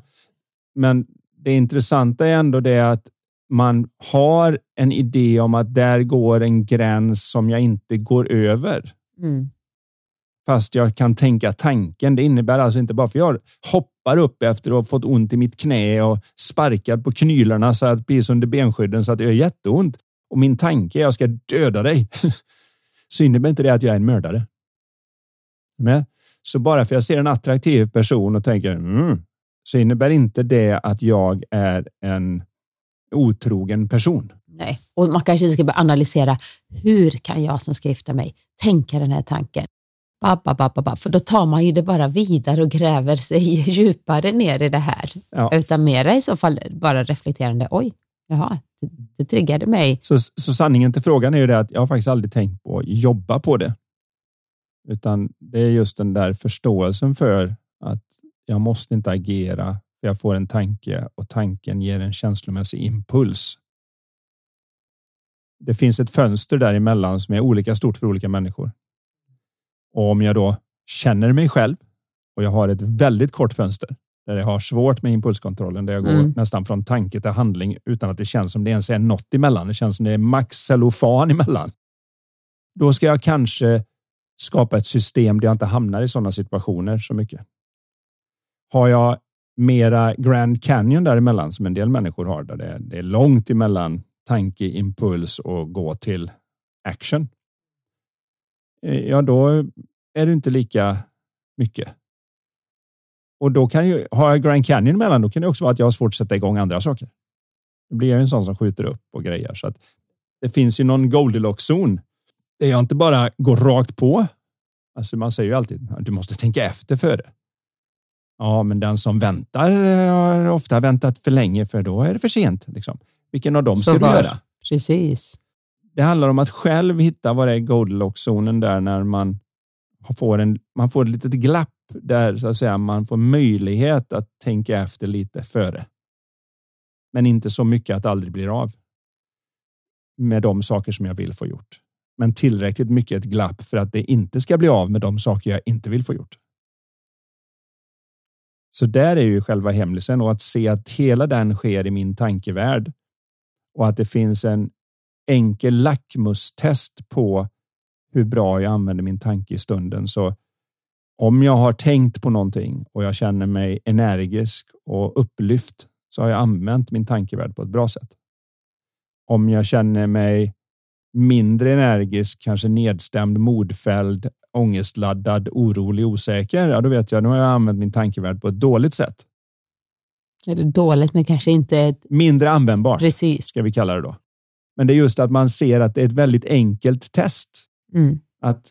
Men det intressanta är ändå det att man har en idé om att där går en gräns som jag inte går över. Mm fast jag kan tänka tanken. Det innebär alltså inte bara för jag hoppar upp efter att ha fått ont i mitt knä och sparkat på knylarna så att precis under benskydden så att det gör jätteont. Och min tanke är att jag ska döda dig. så innebär inte det att jag är en mördare. Men, så bara för att jag ser en attraktiv person och tänker mm, så innebär inte det att jag är en otrogen person. Nej, och man kanske ska börja analysera, hur kan jag som ska gifta mig tänka den här tanken? Babba, babba, babba. För då tar man ju det bara vidare och gräver sig djupare ner i det här. Ja. Utan mera i så fall bara reflekterande, oj, jaha, det, det triggade mig. Så, så sanningen till frågan är ju det att jag har faktiskt aldrig tänkt på att jobba på det. Utan det är just den där förståelsen för att jag måste inte agera för jag får en tanke och tanken ger en känslomässig impuls. Det finns ett fönster däremellan som är olika stort för olika människor. Och om jag då känner mig själv och jag har ett väldigt kort fönster där jag har svårt med impulskontrollen, där jag går Mm. nästan från tanke till handling utan att det känns som det ens är något emellan. Det känns som det är max cellofan emellan. Då ska jag kanske skapa ett system där jag inte hamnar i sådana situationer så mycket. Har jag mera Grand Canyon däremellan som en del människor har, där det är, det är långt emellan tanke, impuls och gå till action. Eh, Ja, då är det inte lika mycket. Och då kan ju, har jag Grand Canyon emellan, då kan det också vara att jag har svårt att sätta igång andra saker. Då blir jag en sån som skjuter upp och grejer. Så att det finns ju någon Goldilocks-zon där jag inte bara går rakt på. Alltså man säger ju alltid att du måste tänka efter före. Ja, men den som väntar eh, har ofta väntat för länge för då är det för sent. Liksom. Vilken av dem ska du göra? Precis. Det handlar om att själv hitta vad det är Goldilocks-zonen där när man får, en, man får ett litet glapp där så att säga, man får möjlighet att tänka efter lite före. Men inte så mycket att det aldrig blir av. Med de saker som jag vill få gjort. Men tillräckligt mycket ett glapp för att det inte ska bli av med de saker jag inte vill få gjort. Så där är ju själva hemlisen och att se att hela den sker i min tankevärld och att det finns en enkel lackmustest på hur bra jag använder min tanke i stunden. Så om jag har tänkt på någonting och jag känner mig energisk och upplyft så har jag använt min tankevärld på ett bra sätt. Om jag känner mig mindre energisk, kanske nedstämd, modfälld, ångestladdad, orolig, osäker, ja, då vet jag, nu har jag använt min tankevärld på ett dåligt sätt. Eller dåligt, men kanske inte ett, Mindre användbart, precis. ska vi kalla det då. Men det är just att man ser att det är ett väldigt enkelt test. Mm. Att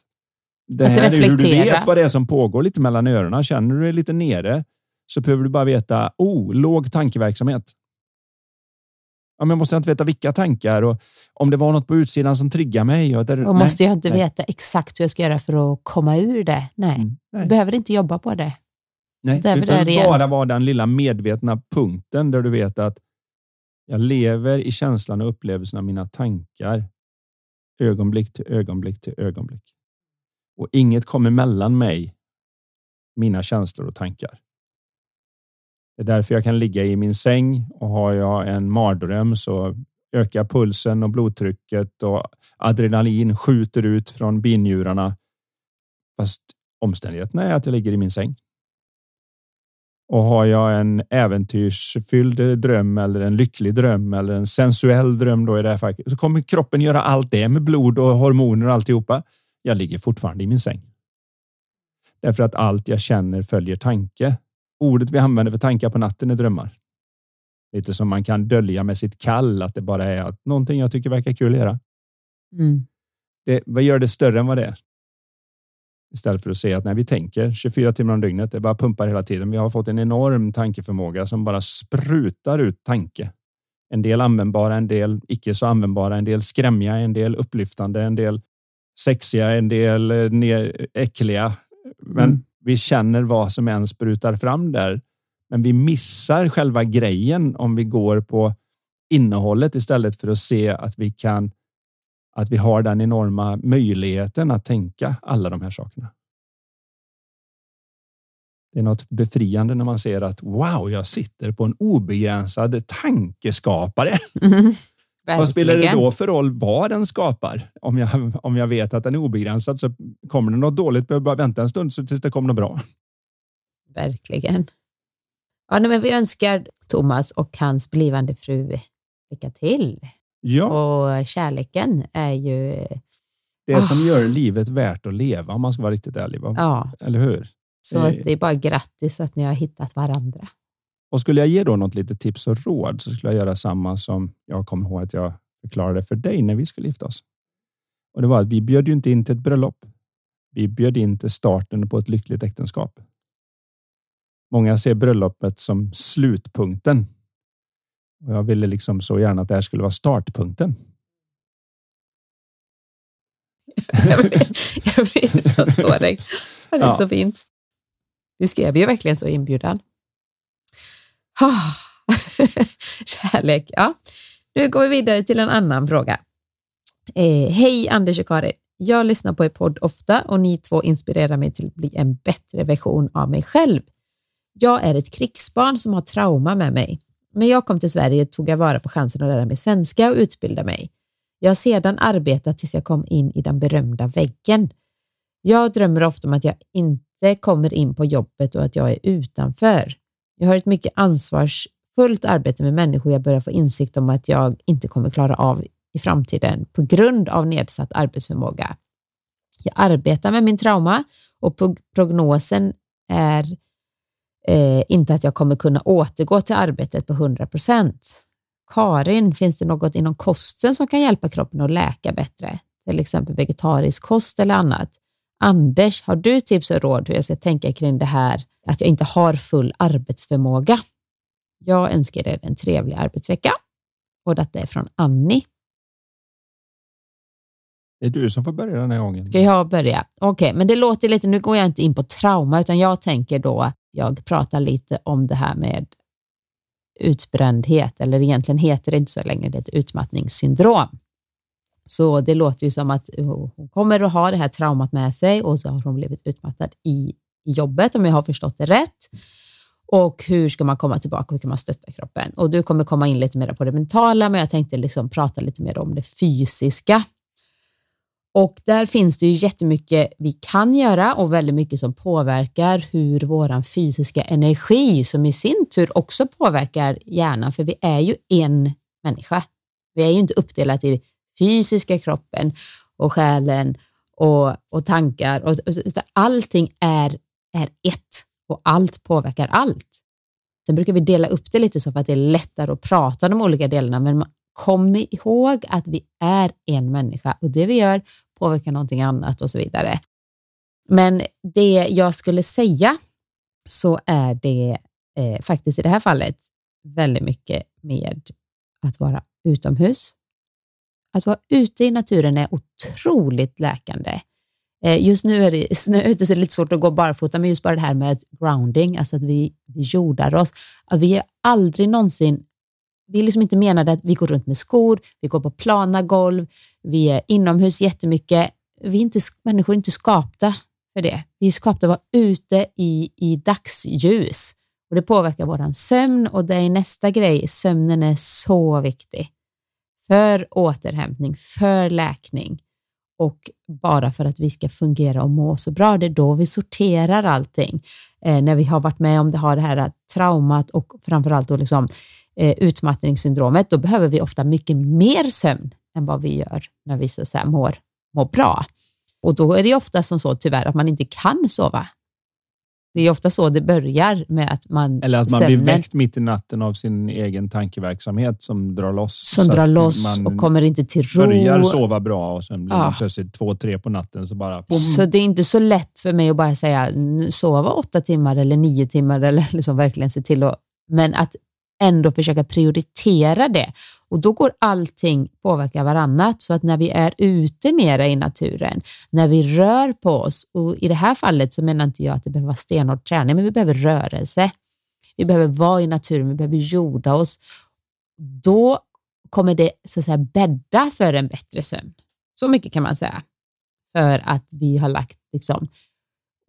det Att här är hur du reflektera. vet vad det är som pågår lite mellan öronen. Känner du dig lite nere så behöver du bara veta, oh, låg tankeverksamhet. Ja, men måste jag inte veta vilka tankar och om det var något på utsidan som triggar mig. Och där, Och måste jag inte nej. veta exakt hur jag ska göra för att komma ur det? Nej, Mm, nej. jag behöver inte jobba på det. Nej, vi det behöver bara vara den lilla medvetna punkten där du vet att jag lever i känslan och upplevelsen av mina tankar ögonblick till ögonblick till ögonblick. Och inget kommer mellan mig, mina känslor och tankar. Det är därför jag kan ligga i min säng och har jag en mardröm så ökar pulsen och blodtrycket och adrenalin skjuter ut från binjurarna. Fast omständigheterna är att jag ligger i min säng. Och har jag en äventyrsfylld dröm eller en lycklig dröm eller en sensuell dröm då i det här fallet så kommer kroppen göra allt det med blod och hormoner och alltihopa. Jag ligger fortfarande i min säng. Därför att allt jag känner följer tanke. Ordet vi använder för tankar på natten är drömmar. Lite som man kan dölja med sitt kall att det bara är att någonting jag tycker verkar kul att göra. Mm. Det, vad gör det större än vad det är? Istället för att säga att när vi tänker 24 timmar om dygnet, det bara pumpar hela tiden. Vi har fått en enorm tankeförmåga som bara sprutar ut tanke. En del användbara, en del icke så användbara, en del skrämmiga, en del upplyftande, en del sexiga, en del eh, äckliga. Men Mm. vi känner vad som än sprutar fram där. Men vi missar själva grejen om vi går på innehållet istället för att se att vi kan att vi har den enorma möjligheten att tänka alla de här sakerna. Det är något befriande när man ser att wow, jag sitter på en obegränsad tankeskapare. Mm. Vad spelar det då för roll vad den skapar? Om jag, om jag vet att den är obegränsad så kommer det något dåligt behöver bara vänta en stund så tills det kommer något bra. Verkligen. Ja, men vi önskar Thomas och hans blivande fru lycka till. Ja, Och kärleken är ju, det som gör livet värt att leva om man ska vara riktigt ärlig. va? ja, Eller hur? så att det är bara grattis att ni har hittat varandra. Och skulle jag ge då något litet tips och råd så skulle jag göra samma som jag kommer ihåg att jag förklarade för dig när vi skulle gifta oss. Och det var att vi bjöd ju inte in till ett bröllop. Vi bjöd in till starten på ett lyckligt äktenskap. Många ser bröllopet som slutpunkten. Och jag ville liksom så gärna att det här skulle vara startpunkten. jag blir, jag blir så tårig. Det är ja. så fint. Vi skrev ju verkligen så inbjudan. Kärlek, ja. Nu går vi vidare till en annan fråga. Eh, Hej Anders och Karin. Jag lyssnar på er podd ofta och ni två inspirerar mig till att bli en bättre version av mig själv. Jag är ett krigsbarn som har trauma med mig. När jag kom till Sverige tog jag vara på chansen att lära mig svenska och utbilda mig. Jag har sedan arbetat tills jag kom in i den berömda väggen. Jag drömmer ofta om att jag inte kommer in på jobbet och att jag är utanför. Jag har ett mycket ansvarsfullt arbete med människor jag börjar få insikt om att jag inte kommer klara av i framtiden på grund av nedsatt arbetsförmåga. Jag arbetar med min trauma och prognosen är eh, inte att jag kommer kunna återgå till arbetet på 100 procent. Karin, finns det något inom kosten som kan hjälpa kroppen att läka bättre? Till exempel vegetarisk kost eller annat. Anders, har du tips och råd hur jag ska tänka kring det här att jag inte har full arbetsförmåga? Jag önskar er en trevlig arbetsvecka. Och detta är från Annie. Det är du som får börja den här gången. Ska jag börja? Okej, okay, men det låter lite, nu går jag inte in på trauma, utan jag tänker då, jag pratar lite om det här med utbrändhet, eller egentligen heter det inte så länge, det är ett utmattningssyndrom. Så det låter ju som att hon kommer att ha det här traumat med sig och så har hon blivit utmattad i jobbet, om jag har förstått det rätt. Och hur ska man komma tillbaka? Hur kan man stötta kroppen? Och du kommer komma in lite mer på det mentala, men jag tänkte liksom prata lite mer om det fysiska. Och där finns det ju jättemycket vi kan göra och väldigt mycket som påverkar hur vår fysiska energi, som i sin tur också påverkar hjärnan, för vi är ju en människa. Vi är ju inte uppdelat i fysiska kroppen och själen och, och tankar. Och, och, allting är, är ett och allt påverkar allt. Sen brukar vi dela upp det lite så för att det är lättare att prata om de olika delarna, men kom ihåg att vi är en människa och det vi gör påverkar någonting annat och så vidare. Men det jag skulle säga så är det eh, faktiskt i det här fallet väldigt mycket med att vara utomhus. Att vara ute i naturen är otroligt läkande. Eh, just nu är det snö ute så det är lite svårt att gå barfota, men just bara det här med grounding, alltså att vi, vi jordar oss. Att vi är aldrig någonsin vi är liksom inte menade att vi går runt med skor, vi går på plana golv, vi är inomhus jättemycket. Vi är inte, människor är inte skapta för det. Vi är skapta att vara ute i, i dagsljus och det påverkar vår sömn och det är nästa grej. Sömnen är så viktig för återhämtning, för läkning och bara för att vi ska fungera och må så bra. Det är då vi sorterar allting. Eh, när vi har varit med om det, har det här traumat och framförallt då liksom eh, utmattningssyndromet, då behöver vi ofta mycket mer sömn än vad vi gör när vi så säga, mår, mår bra. Och då är det ofta som så tyvärr att man inte kan sova. Det är ofta så det börjar med att man... Eller att man sömnen, blir väckt mitt i natten av sin egen tankeverksamhet som drar loss. Som drar loss och kommer inte till ro. börjar sova bra och sen blir ja. man plötsligt två, tre på natten så bara... Boom. Så det är inte så lätt för mig att bara säga sova åtta timmar eller nio timmar eller liksom verkligen se till att... Men att ändå försöka prioritera det. Och då går allting påverka varannat. Så att när vi är ute mera i naturen, när vi rör på oss, och i det här fallet så menar inte jag att det behöver vara stenhård träning, men vi behöver rörelse. Vi behöver vara i naturen, vi behöver jorda oss. Då kommer det så att säga bädda för en bättre sömn. Så mycket kan man säga. För att vi har lagt liksom,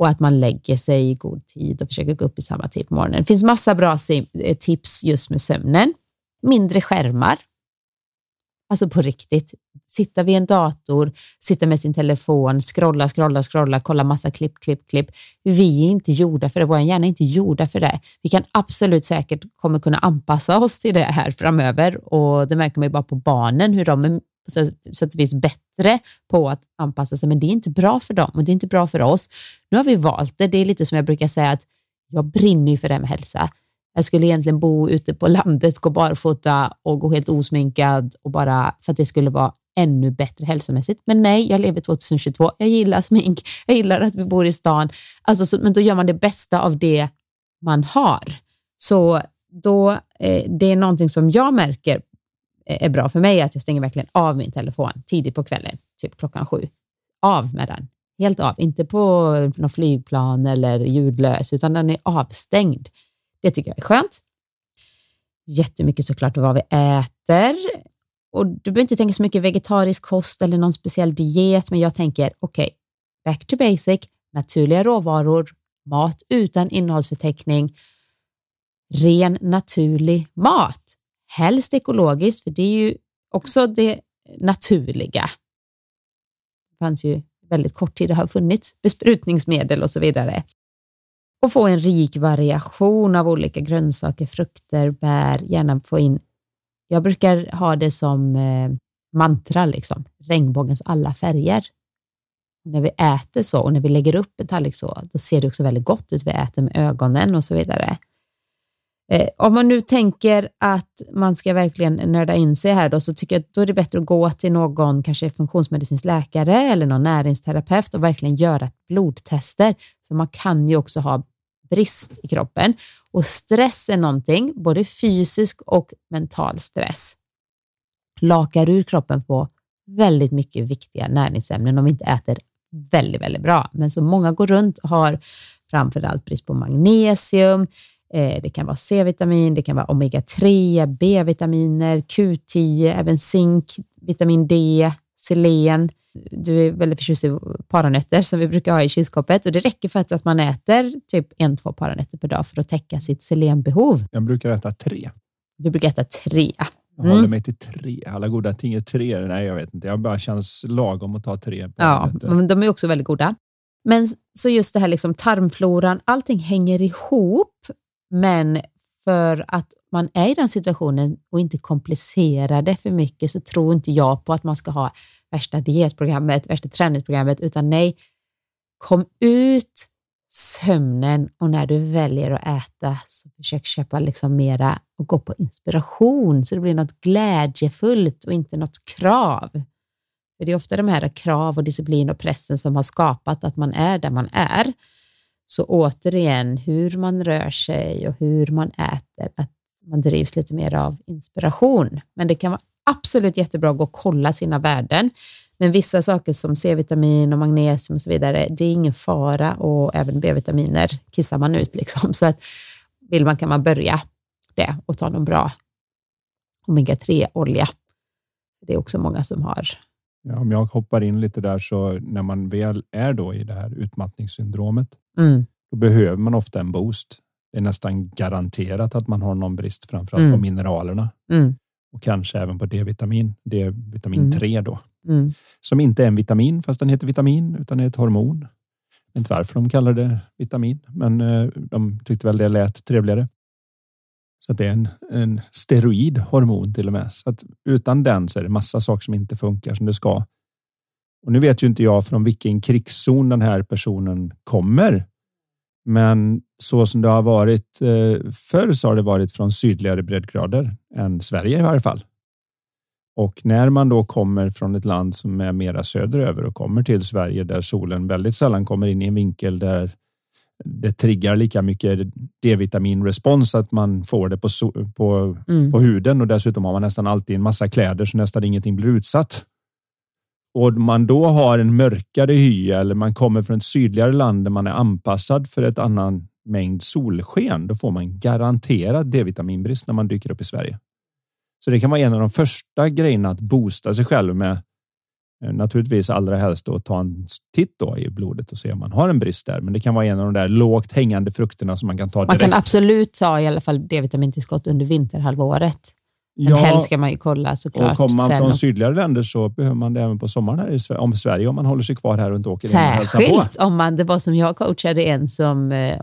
och att man lägger sig i god tid och försöker gå upp i samma tid på morgonen. Det finns massa bra eh, tips just med sömnen. Mindre skärmar. Alltså på riktigt. Sitta vid en dator, sitta med sin telefon, scrolla, scrolla, scrolla, kolla massa klipp, klipp, klipp. Vi är inte gjorda för det. Vår hjärna är inte gjorda för det. Vi kan absolut säkert kommer kunna anpassa oss till det här framöver och det märker man ju bara på barnen hur de är sätt och vis bättre på att anpassa sig, men det är inte bra för dem och det är inte bra för oss. Nu har vi valt det. Det är lite som jag brukar säga att jag brinner ju för det här med hälsa. Jag skulle egentligen bo ute på landet, gå barfota och gå helt osminkad och bara för att det skulle vara ännu bättre hälsomässigt. Men nej, jag lever 2022. Jag gillar smink. Jag gillar att vi bor i stan. Alltså, så, men då gör man det bästa av det man har. Så då, eh, det är någonting som jag märker Eh, är bra för mig, att jag stänger verkligen av min telefon tidigt på kvällen, typ klockan sju. Av med den. Helt av. Inte på något flygplan eller ljudlös, utan den är avstängd. Det tycker jag är skönt. Jättemycket såklart vad vi äter. Och du behöver inte tänka så mycket vegetarisk kost eller någon speciell diet, men jag tänker okej, okay, back to basic, naturliga råvaror, mat utan innehållsförteckning, ren naturlig mat. Helst ekologiskt, för det är ju också det naturliga. Det fanns ju väldigt kort tid det har funnits besprutningsmedel och så vidare. Och få en rik variation av olika grönsaker, frukter, bär, gärna få in jag brukar ha det som eh, mantra, liksom. regnbågens alla färger. Och när vi äter så och när vi lägger upp en tallrik så, då ser det också väldigt gott ut. Vi äter med ögonen och så vidare. Eh, om man nu tänker att man ska verkligen nörda in sig här då, så tycker jag att då är det bättre att gå till någon, kanske funktionsmedicinsk läkare eller någon näringsterapeut och verkligen göra blodtester. För man kan ju också ha brist i kroppen. Och stress är någonting, både fysisk och mental stress, lakar ur kroppen på väldigt mycket viktiga näringsämnen om vi inte äter väldigt, väldigt bra. Men så många går runt och har framförallt brist på magnesium, det kan vara C-vitamin, det kan vara omega-3, B-vitaminer, Q10, även zink, vitamin D, selen du är väldigt förtjust i paranötter som vi brukar ha i kylskåpet och det räcker för att, man äter typ en, två paranötter per dag för att täcka sitt selenbehov. Jag brukar äta tre. Du brukar äta tre. Jag håller mm. mig till tre. Alla goda ting är tre. Nej, jag vet inte. Jag bara känns lagom att ta tre. Ja, men de är också väldigt goda. Men så just det här liksom tarmfloran, allting hänger ihop, men för att man är i den situationen och inte komplicerar det för mycket så tror inte jag på att man ska ha värsta dietprogrammet, värsta träningsprogrammet, utan nej, kom ut sömnen och när du väljer att äta så försök köpa liksom mera och gå på inspiration så det blir något glädjefullt och inte något krav. För Det är ofta de här krav och disciplin och pressen som har skapat att man är där man är. Så återigen, hur man rör sig och hur man äter, att man drivs lite mer av inspiration. Men det kan vara absolut jättebra att gå och kolla sina värden. Men vissa saker som C-vitamin och magnesium och så vidare, det är ingen fara och även B-vitaminer kissar man ut. Liksom. Så att vill man kan man börja det och ta någon bra omega-3-olja. Det är också många som har. Ja, om jag hoppar in lite där så när man väl är då i det här utmattningssyndromet, mm. då behöver man ofta en boost. Det är nästan garanterat att man har någon brist, framförallt mm. på mineralerna. Mm och kanske även på D-vitamin. Det är vitamin mm. 3 då. Mm. Som inte är en vitamin fast den heter vitamin utan är ett hormon. Jag vet inte varför de kallar det vitamin, men eh, de tyckte väl det lät trevligare. Så att det är en, en steroid hormon till och med. Så att utan den så är det massa saker som inte funkar som det ska. Och nu vet ju inte jag från vilken krigszon den här personen kommer. Men så som det har varit eh, förr så har det varit från sydligare breddgrader än Sverige i varje fall. Och när man då kommer från ett land som är mera söderöver och kommer till Sverige där solen väldigt sällan kommer in i en vinkel där det triggar lika mycket D-vitaminrespons att man får det på, på, mm. på huden och dessutom har man nästan alltid en massa kläder så nästan ingenting blir utsatt och man då har en mörkare hy eller man kommer från ett sydligare land där man är anpassad för ett annan mängd solsken, då får man garanterad D-vitaminbrist när man dyker upp i Sverige. Så det kan vara en av de första grejerna att boosta sig själv med. Eh, naturligtvis allra helst att ta en titt då i blodet och se om man har en brist där. Men det kan vara en av de där lågt hängande frukterna som man kan ta direkt. Man kan absolut ta i alla fall D-vitamintillskott under vinterhalvåret. Men ja, helst ska man ju kolla såklart. Och kommer man från sydligare länder så behöver man det även på sommaren här i Sverige, om Sverige, om man håller sig kvar här och inte åker Särskilt om man, det var som jag coachade en som eh,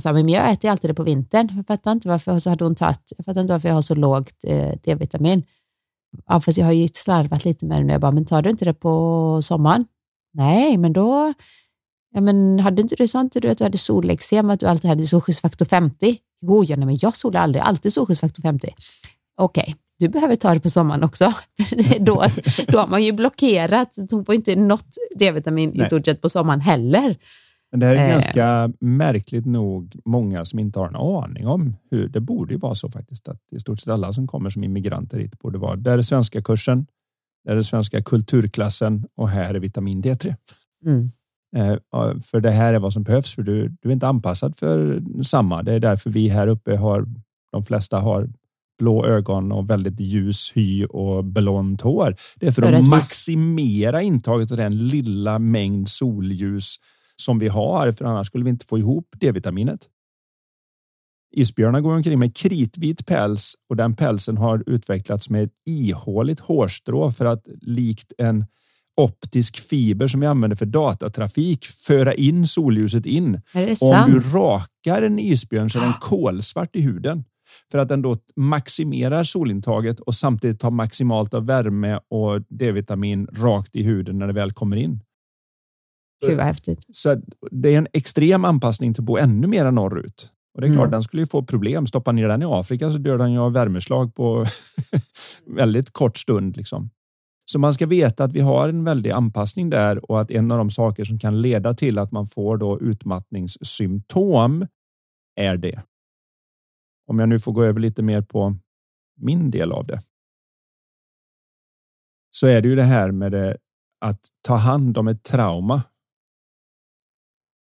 sa, men jag äter alltid det på vintern. Jag fattar inte varför, så hade hon tagit, jag fattar inte varför jag har så lågt eh, D-vitamin. Ja, fast jag har ju slarvat lite med det nu. Jag bara, men tar du inte det på sommaren? Nej, men då, ja men hade inte du, sa inte du att du hade solexem, att du alltid hade solskyddsfaktor 50? Jo, ja, nej, men jag solar aldrig, alltid solskyddsfaktor 50. Okej, okay, du behöver ta det på sommaren också. då, då har man ju blockerat, hon får inte något D-vitamin i stort sett på sommaren heller. Men det här är eh. ganska märkligt nog många som inte har en aning om hur det borde ju vara så faktiskt att i stort sett alla som kommer som immigranter hit borde vara. Där är svenska kursen, där är svenska kulturklassen och här är vitamin D3. Mm. Eh, för det här är vad som behövs för du, du är inte anpassad för samma. Det är därför vi här uppe har de flesta har blå ögon och väldigt ljus hy och blont hår. Det är för, för att maximera intaget av den lilla mängd solljus som vi har, för annars skulle vi inte få ihop D-vitaminet. Isbjörnar går omkring med kritvit päls och den pälsen har utvecklats med ett ihåligt hårstrå för att likt en optisk fiber som vi använder för datatrafik föra in solljuset in. Om du rakar en isbjörn så är den kolsvart i huden för att den då maximerar solintaget och samtidigt tar maximalt av värme och D-vitamin rakt i huden när det väl kommer in. Gud vad häftigt. Så det är en extrem anpassning till att bo ännu mer norrut. Och det är klart, mm. den skulle ju få problem. Stoppa ner den i Afrika så dör den ju av värmeslag på väldigt kort stund. Liksom. Så man ska veta att vi har en väldig anpassning där och att en av de saker som kan leda till att man får då utmattningssymptom är det. Om jag nu får gå över lite mer på min del av det. Så är det ju det här med det, att ta hand om ett trauma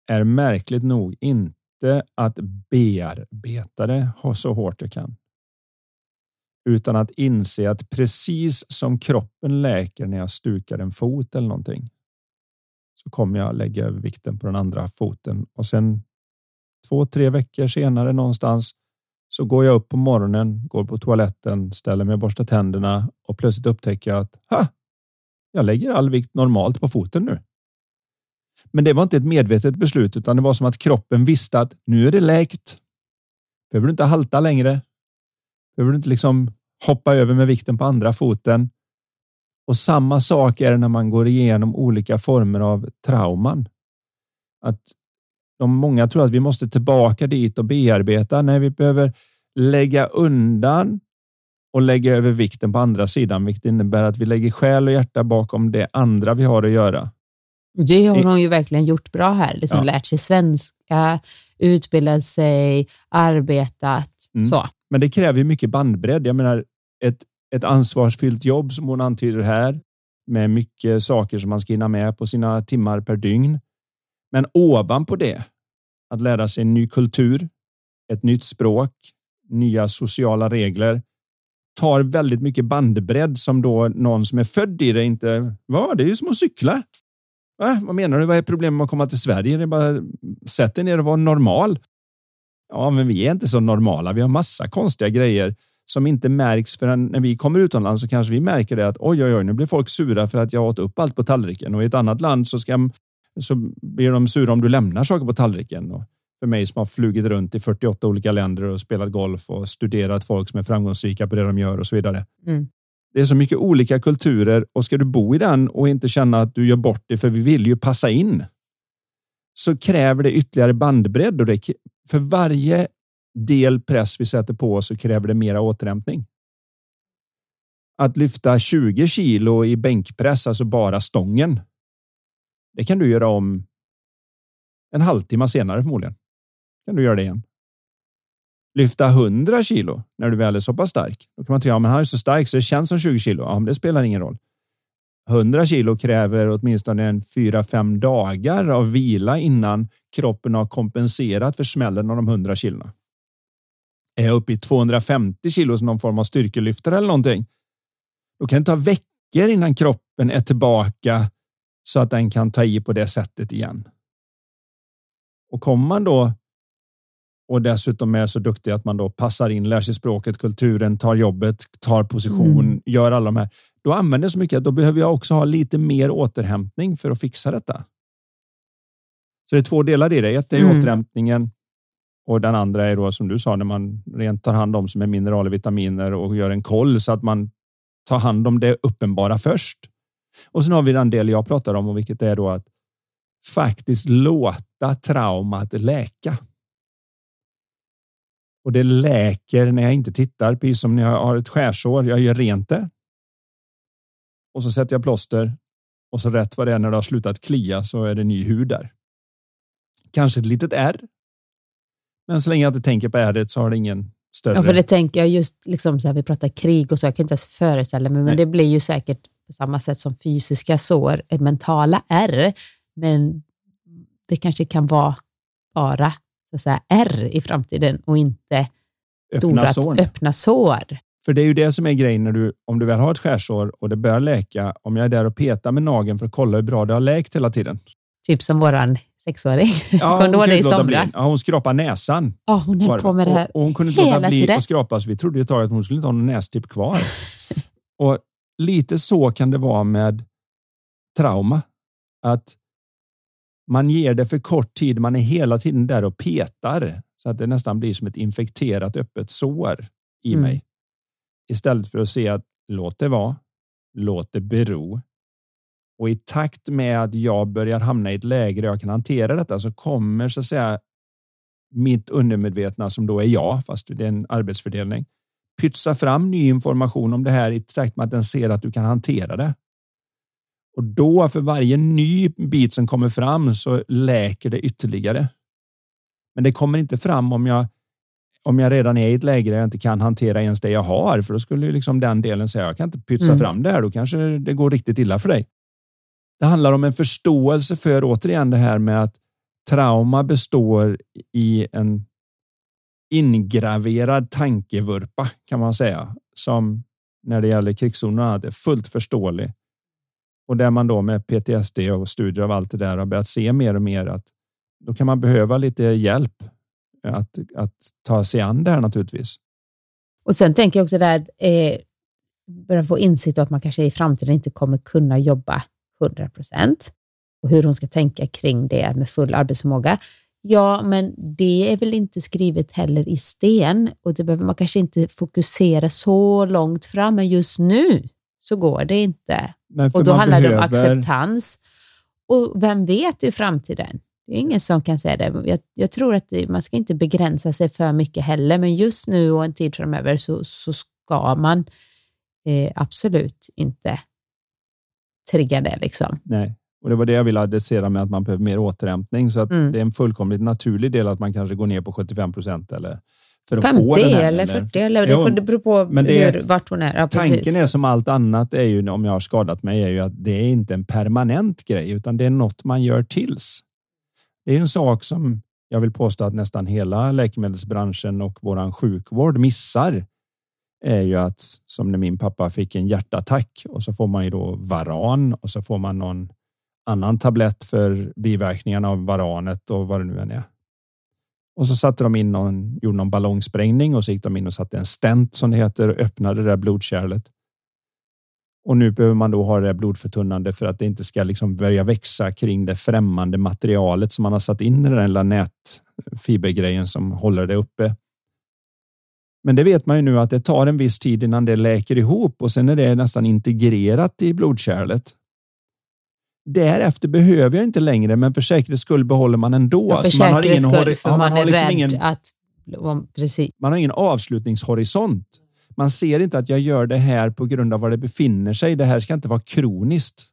är märkligt nog inte att bearbeta det så hårt jag kan. Utan att inse att precis som kroppen läker när jag stukar en fot eller någonting. Så kommer jag lägga över vikten på den andra foten och sen två, tre veckor senare någonstans så går jag upp på morgonen, går på toaletten, ställer mig och borstar tänderna och plötsligt upptäcker jag att ha, jag lägger all vikt normalt på foten nu. Men det var inte ett medvetet beslut, utan det var som att kroppen visste att nu är det läkt. Behöver du inte halta längre. Behöver du inte liksom hoppa över med vikten på andra foten. Och samma sak är det när man går igenom olika former av trauman. Att de många tror att vi måste tillbaka dit och bearbeta. Nej, vi behöver lägga undan och lägga över vikten på andra sidan, vilket innebär att vi lägger själ och hjärta bakom det andra vi har att göra. Det har hon ju verkligen gjort bra här. Liksom ja. Lärt sig svenska, utbildat sig, arbetat. Mm. Så. Men det kräver mycket bandbredd. Jag menar, ett, ett ansvarsfyllt jobb som hon antyder här med mycket saker som man ska hinna med på sina timmar per dygn. Men ovanpå det, att lära sig en ny kultur, ett nytt språk, nya sociala regler tar väldigt mycket bandbredd som då någon som är född i det inte. Va, det är ju som att cykla. Va? Vad menar du? Vad är problemet med att komma till Sverige? Det är bara sätt dig ner och var normal. Ja, men vi är inte så normala. Vi har massa konstiga grejer som inte märks förrän när vi kommer utomlands så kanske vi märker det att oj, oj, oj, nu blir folk sura för att jag åt upp allt på tallriken och i ett annat land så ska så blir de sura om du lämnar saker på tallriken. Och för mig som har flugit runt i 48 olika länder och spelat golf och studerat folk som är framgångsrika på det de gör och så vidare. Mm. Det är så mycket olika kulturer och ska du bo i den och inte känna att du gör bort det, för vi vill ju passa in. Så kräver det ytterligare bandbredd och det, för varje del press vi sätter på så kräver det mera återhämtning. Att lyfta 20 kilo i bänkpress, alltså bara stången. Det kan du göra om. En halvtimme senare förmodligen. Kan du göra det igen lyfta 100 kilo när du väl är så pass stark. Då kan man tänka, ja, men han är så stark så det känns som 20 kilo. Ja, men det spelar ingen roll. 100 kilo kräver åtminstone en 4-5 dagar av vila innan kroppen har kompenserat för smällen av de 100 kilona. Är jag uppe i 250 kilo som någon form av styrkelyftare eller någonting, då kan det ta veckor innan kroppen är tillbaka så att den kan ta i på det sättet igen. Och kommer man då och dessutom är så duktig att man då passar in, lär sig språket, kulturen, tar jobbet, tar position, mm. gör alla de här. Då använder jag så mycket att då behöver jag också ha lite mer återhämtning för att fixa detta. Så det är två delar i det. Ett är mm. återhämtningen och den andra är då som du sa när man rent tar hand om som är mineraler, vitaminer och gör en koll så att man tar hand om det uppenbara först. Och sen har vi den del jag pratar om och vilket är då att faktiskt låta traumat läka. och det läker när jag inte tittar, precis som när jag har ett skärsår. Jag gör rent det. Och så sätter jag plåster och så rätt vad det är när det har slutat klia så är det ny hud där. Kanske ett litet ärr. Men så länge jag inte tänker på ärret så har det ingen större. Ja, för det tänker jag just, liksom så här, vi pratar krig och så, jag kan inte ens föreställa mig, men Nej. det blir ju säkert på samma sätt som fysiska sår, ett mentala ärr, men det kanske kan vara bara så att säga, ärr i framtiden och inte öppna stora sår. öppna sår. För det är ju det som är grejen när du, om du väl har ett skärsår och det börjar läka. Om jag är där och petar med nageln för att kolla hur bra det har läkt hela tiden. Typ som våran sexåring. Ja, kan det i somras? Ja, hon skrapade näsan. Ja, hon höll på med det här Och, och hon kunde inte låta bli tiden. att skrapa så vi trodde ett tag att hon skulle inte ha någon nästipp kvar. och lite så kan det vara med trauma. Att man ger det för kort tid. Man är hela tiden där och petar så att det nästan blir som ett infekterat öppet sår i Mm. mig. Istället för att se att låt det vara, låt det bero. Och i takt med att jag börjar hamna i ett läge där jag kan hantera detta så kommer så att säga mitt undermedvetna som då är jag, fast det är en arbetsfördelning, pytsa fram ny information om det här i takt med att den ser att du kan hantera det. Och då för varje ny bit som kommer fram så läker det ytterligare. Men det kommer inte fram om jag om jag redan är i ett läge där jag inte kan hantera ens det jag har, för då skulle liksom den delen säga jag kan inte pytsa Mm. fram det här, då kanske det går riktigt illa för dig. Det handlar om en förståelse för återigen det här med att trauma består i en ingraverad tankevurpa kan man säga, som när det gäller krigszonerna är fullt förståelig. Och där man då med PTSD och studier av allt det där har börjat se mer och mer att då kan man behöva lite hjälp att, att ta sig an det här naturligtvis. Och sen tänker jag också där att eh, börja få insikt om att man kanske i framtiden inte kommer kunna jobba 100 procent och hur hon ska tänka kring det med full arbetsförmåga. Ja, men det är väl inte skrivet heller i sten och det behöver man kanske inte fokusera så långt fram, men just nu så går det inte. Och då handlar det om behöver- acceptans. Och vem vet i framtiden? Det är ingen som kan säga det. Jag, jag tror att det, man ska inte begränsa sig för mycket heller, men just nu och en tid framöver så, så ska man eh, absolut inte trigga det. Liksom. Nej, och det var det jag ville adressera med att man behöver mer återhämtning. Så att Mm. det är en fullkomligt naturlig del att man kanske går ner på 75 procent eller för att 50 få den här, eller 40, eller, Jo, det, det beror på men det- hur, vart hon är. Ja. Tanken är som allt annat, är ju, om jag har skadat mig, är ju att det är inte en permanent grej, utan det är något man gör tills. Det är en sak som jag vill påstå att nästan hela läkemedelsbranschen och våran sjukvård missar. Är ju att som när min pappa fick en hjärtattack och så får man ju då varan och så får man någon annan tablett för biverkningarna av varanet och vad det nu än är. Och så satte de in någon, gjorde någon ballongsprängning och så gick de in och satte en stent som det heter och öppnade det där blodkärlet. Och nu behöver man då ha det blodförtunnande för att det inte ska liksom börja växa kring det främmande materialet som man har satt in i den där lilla nätfibergrejen som håller det uppe. Men det vet man ju nu att det tar en viss tid innan det läker ihop och sen är det nästan integrerat i blodkärlet. Därefter behöver jag inte längre, men för säkerhets skull behåller man ändå. Ja, för Så man har ingen, skull, för ja, man, har är liksom rädd ingen, att... Precis. man har ingen avslutningshorisont. Man ser inte att jag gör det här på grund av var det befinner sig. Det här ska inte vara kroniskt.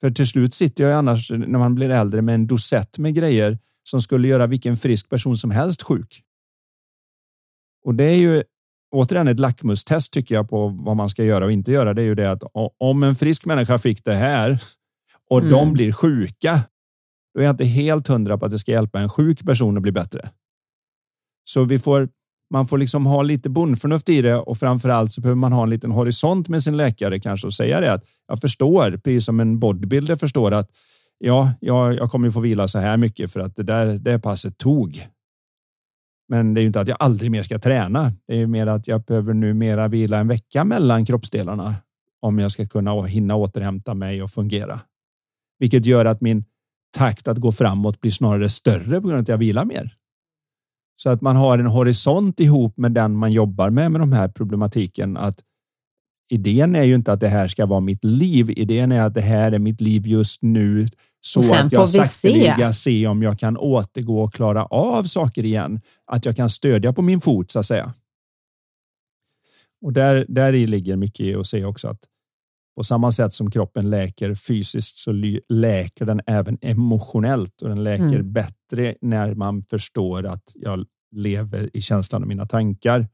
För till slut sitter jag annars när man blir äldre med en dosett med grejer som skulle göra vilken frisk person som helst sjuk. Och det är ju återigen ett lackmustest tycker jag på vad man ska göra och inte göra. Det är ju det att om en frisk människa fick det här och Mm. de blir sjuka, då är jag inte helt hundra på att det ska hjälpa en sjuk person att bli bättre. Så vi får, man får liksom ha lite bondförnuft i det och framför allt så behöver man ha en liten horisont med sin läkare kanske och säga det att jag förstår, precis som en bodybuilder förstår att ja, jag, jag kommer ju få vila så här mycket för att det där det passet tog. Men det är ju inte att jag aldrig mer ska träna. Det är mer att jag behöver nu mera vila en vecka mellan kroppsdelarna om jag ska kunna hinna återhämta mig och fungera. Vilket gör att min takt att gå framåt blir snarare större på grund av att jag vilar mer. Så att man har en horisont ihop med den man jobbar med med de här problematiken. Att idén är ju inte att det här ska vara mitt liv. Idén är att det här är mitt liv just nu så att jag sakteliga se. se om jag kan återgå och klara av saker igen. Att jag kan stödja på min fot så att säga. Och där, där i ligger mycket i att se också att på samma sätt som kroppen läker fysiskt så läker den även emotionellt och den läker mm. bättre när man förstår att jag lever i känslan av mina tankar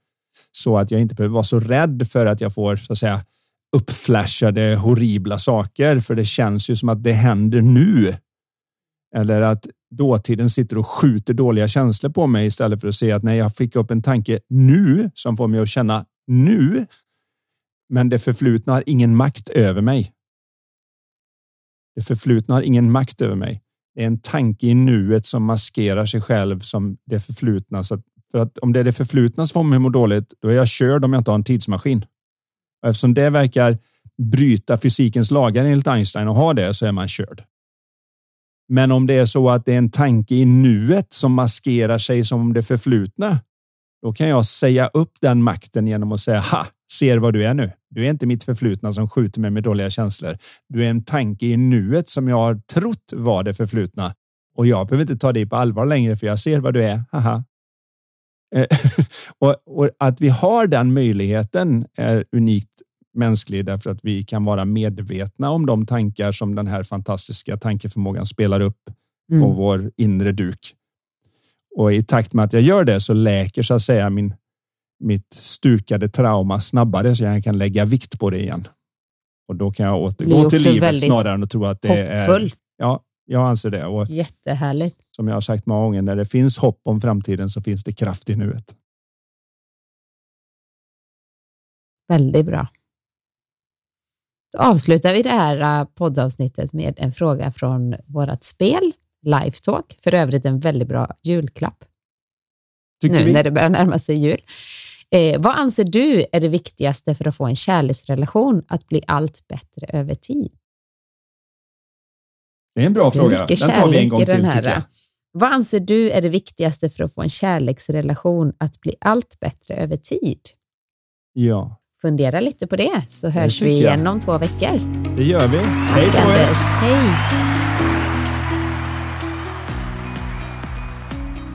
så att jag inte behöver vara så rädd för att jag får så att säga uppflashade horribla saker, för det känns ju som att det händer nu. Eller att dåtiden sitter och skjuter dåliga känslor på mig istället för att se att när jag fick upp en tanke nu som får mig att känna nu. Men det förflutna har ingen makt över mig. Det förflutna har ingen makt över mig. Det är en tanke i nuet som maskerar sig själv som det förflutna. Så att, för att om det är det förflutna som får mig att må dåligt, då är jag körd om jag inte har en tidsmaskin. Och eftersom det verkar bryta fysikens lagar enligt Einstein och ha det så är man körd. Men om det är så att det är en tanke i nuet som maskerar sig som det förflutna, då kan jag säga upp den makten genom att säga ha, ser vad du är nu. Du är inte mitt förflutna som skjuter mig med dåliga känslor. Du är en tanke i nuet som jag har trott var det förflutna och jag behöver inte ta dig på allvar längre för jag ser vad du är. Haha. Eh, och, och, att vi har den möjligheten är unikt mänsklig därför att vi kan vara medvetna om de tankar som den här fantastiska tankeförmågan spelar upp mm. på vår inre duk. Och i takt med att jag gör det så läker så att säga min, mitt stukade trauma snabbare så jag kan lägga vikt på det igen. Och då kan jag återgå till livet snarare än att tro att det hoppfullt. är... Ja, jag anser det. Och Jättehärligt. Som jag har sagt många gånger, när det finns hopp om framtiden så finns det kraft i nuet. Väldigt bra. Då avslutar vi det här äh, poddavsnittet med en fråga från vårt spel, Lifetalk. För övrigt en väldigt bra julklapp. Tycker nu vi? när det börjar närma sig jul. Eh, vad anser du är det viktigaste för att få en kärleksrelation att bli allt bättre över tid? Det är en bra fråga. Den tar vi en gång till, här. Jag. Vad anser du är det viktigaste för att få en kärleksrelation att bli allt bättre över tid? Ja. Fundera lite på det, så hörs vi igen jag. om två veckor. Det gör vi. Hej på Anders. Hej.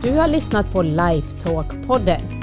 Du har lyssnat på Lifetalk-podden.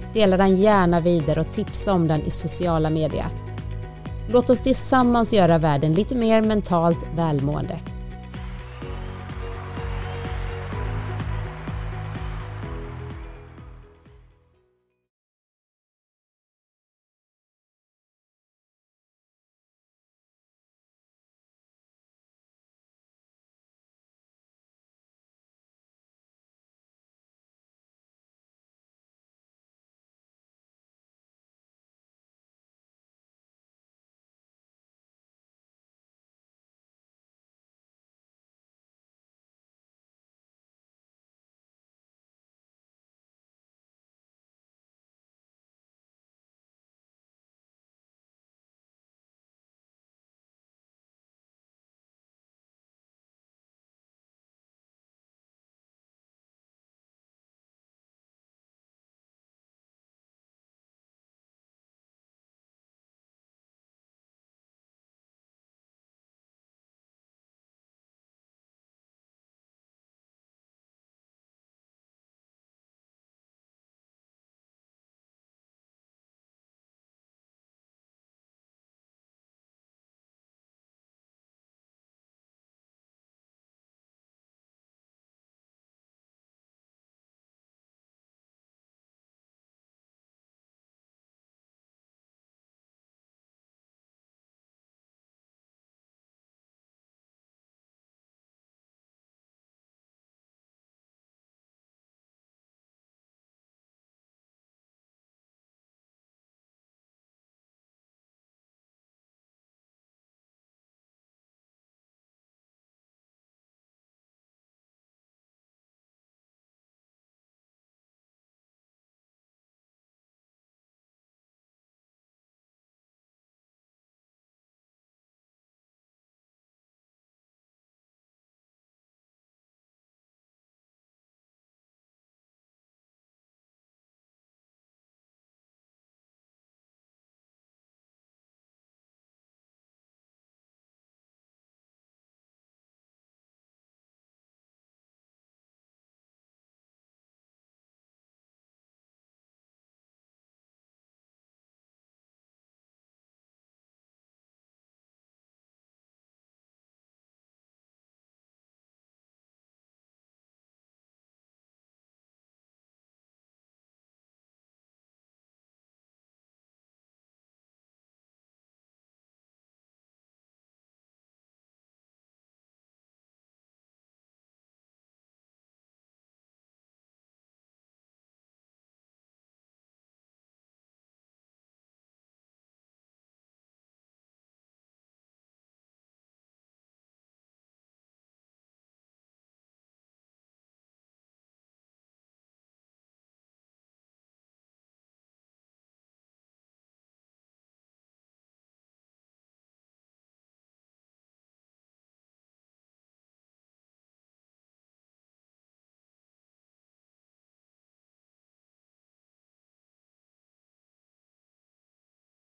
Dela den gärna vidare och tipsa om den i sociala medier. Låt oss tillsammans göra världen lite mer mentalt välmående.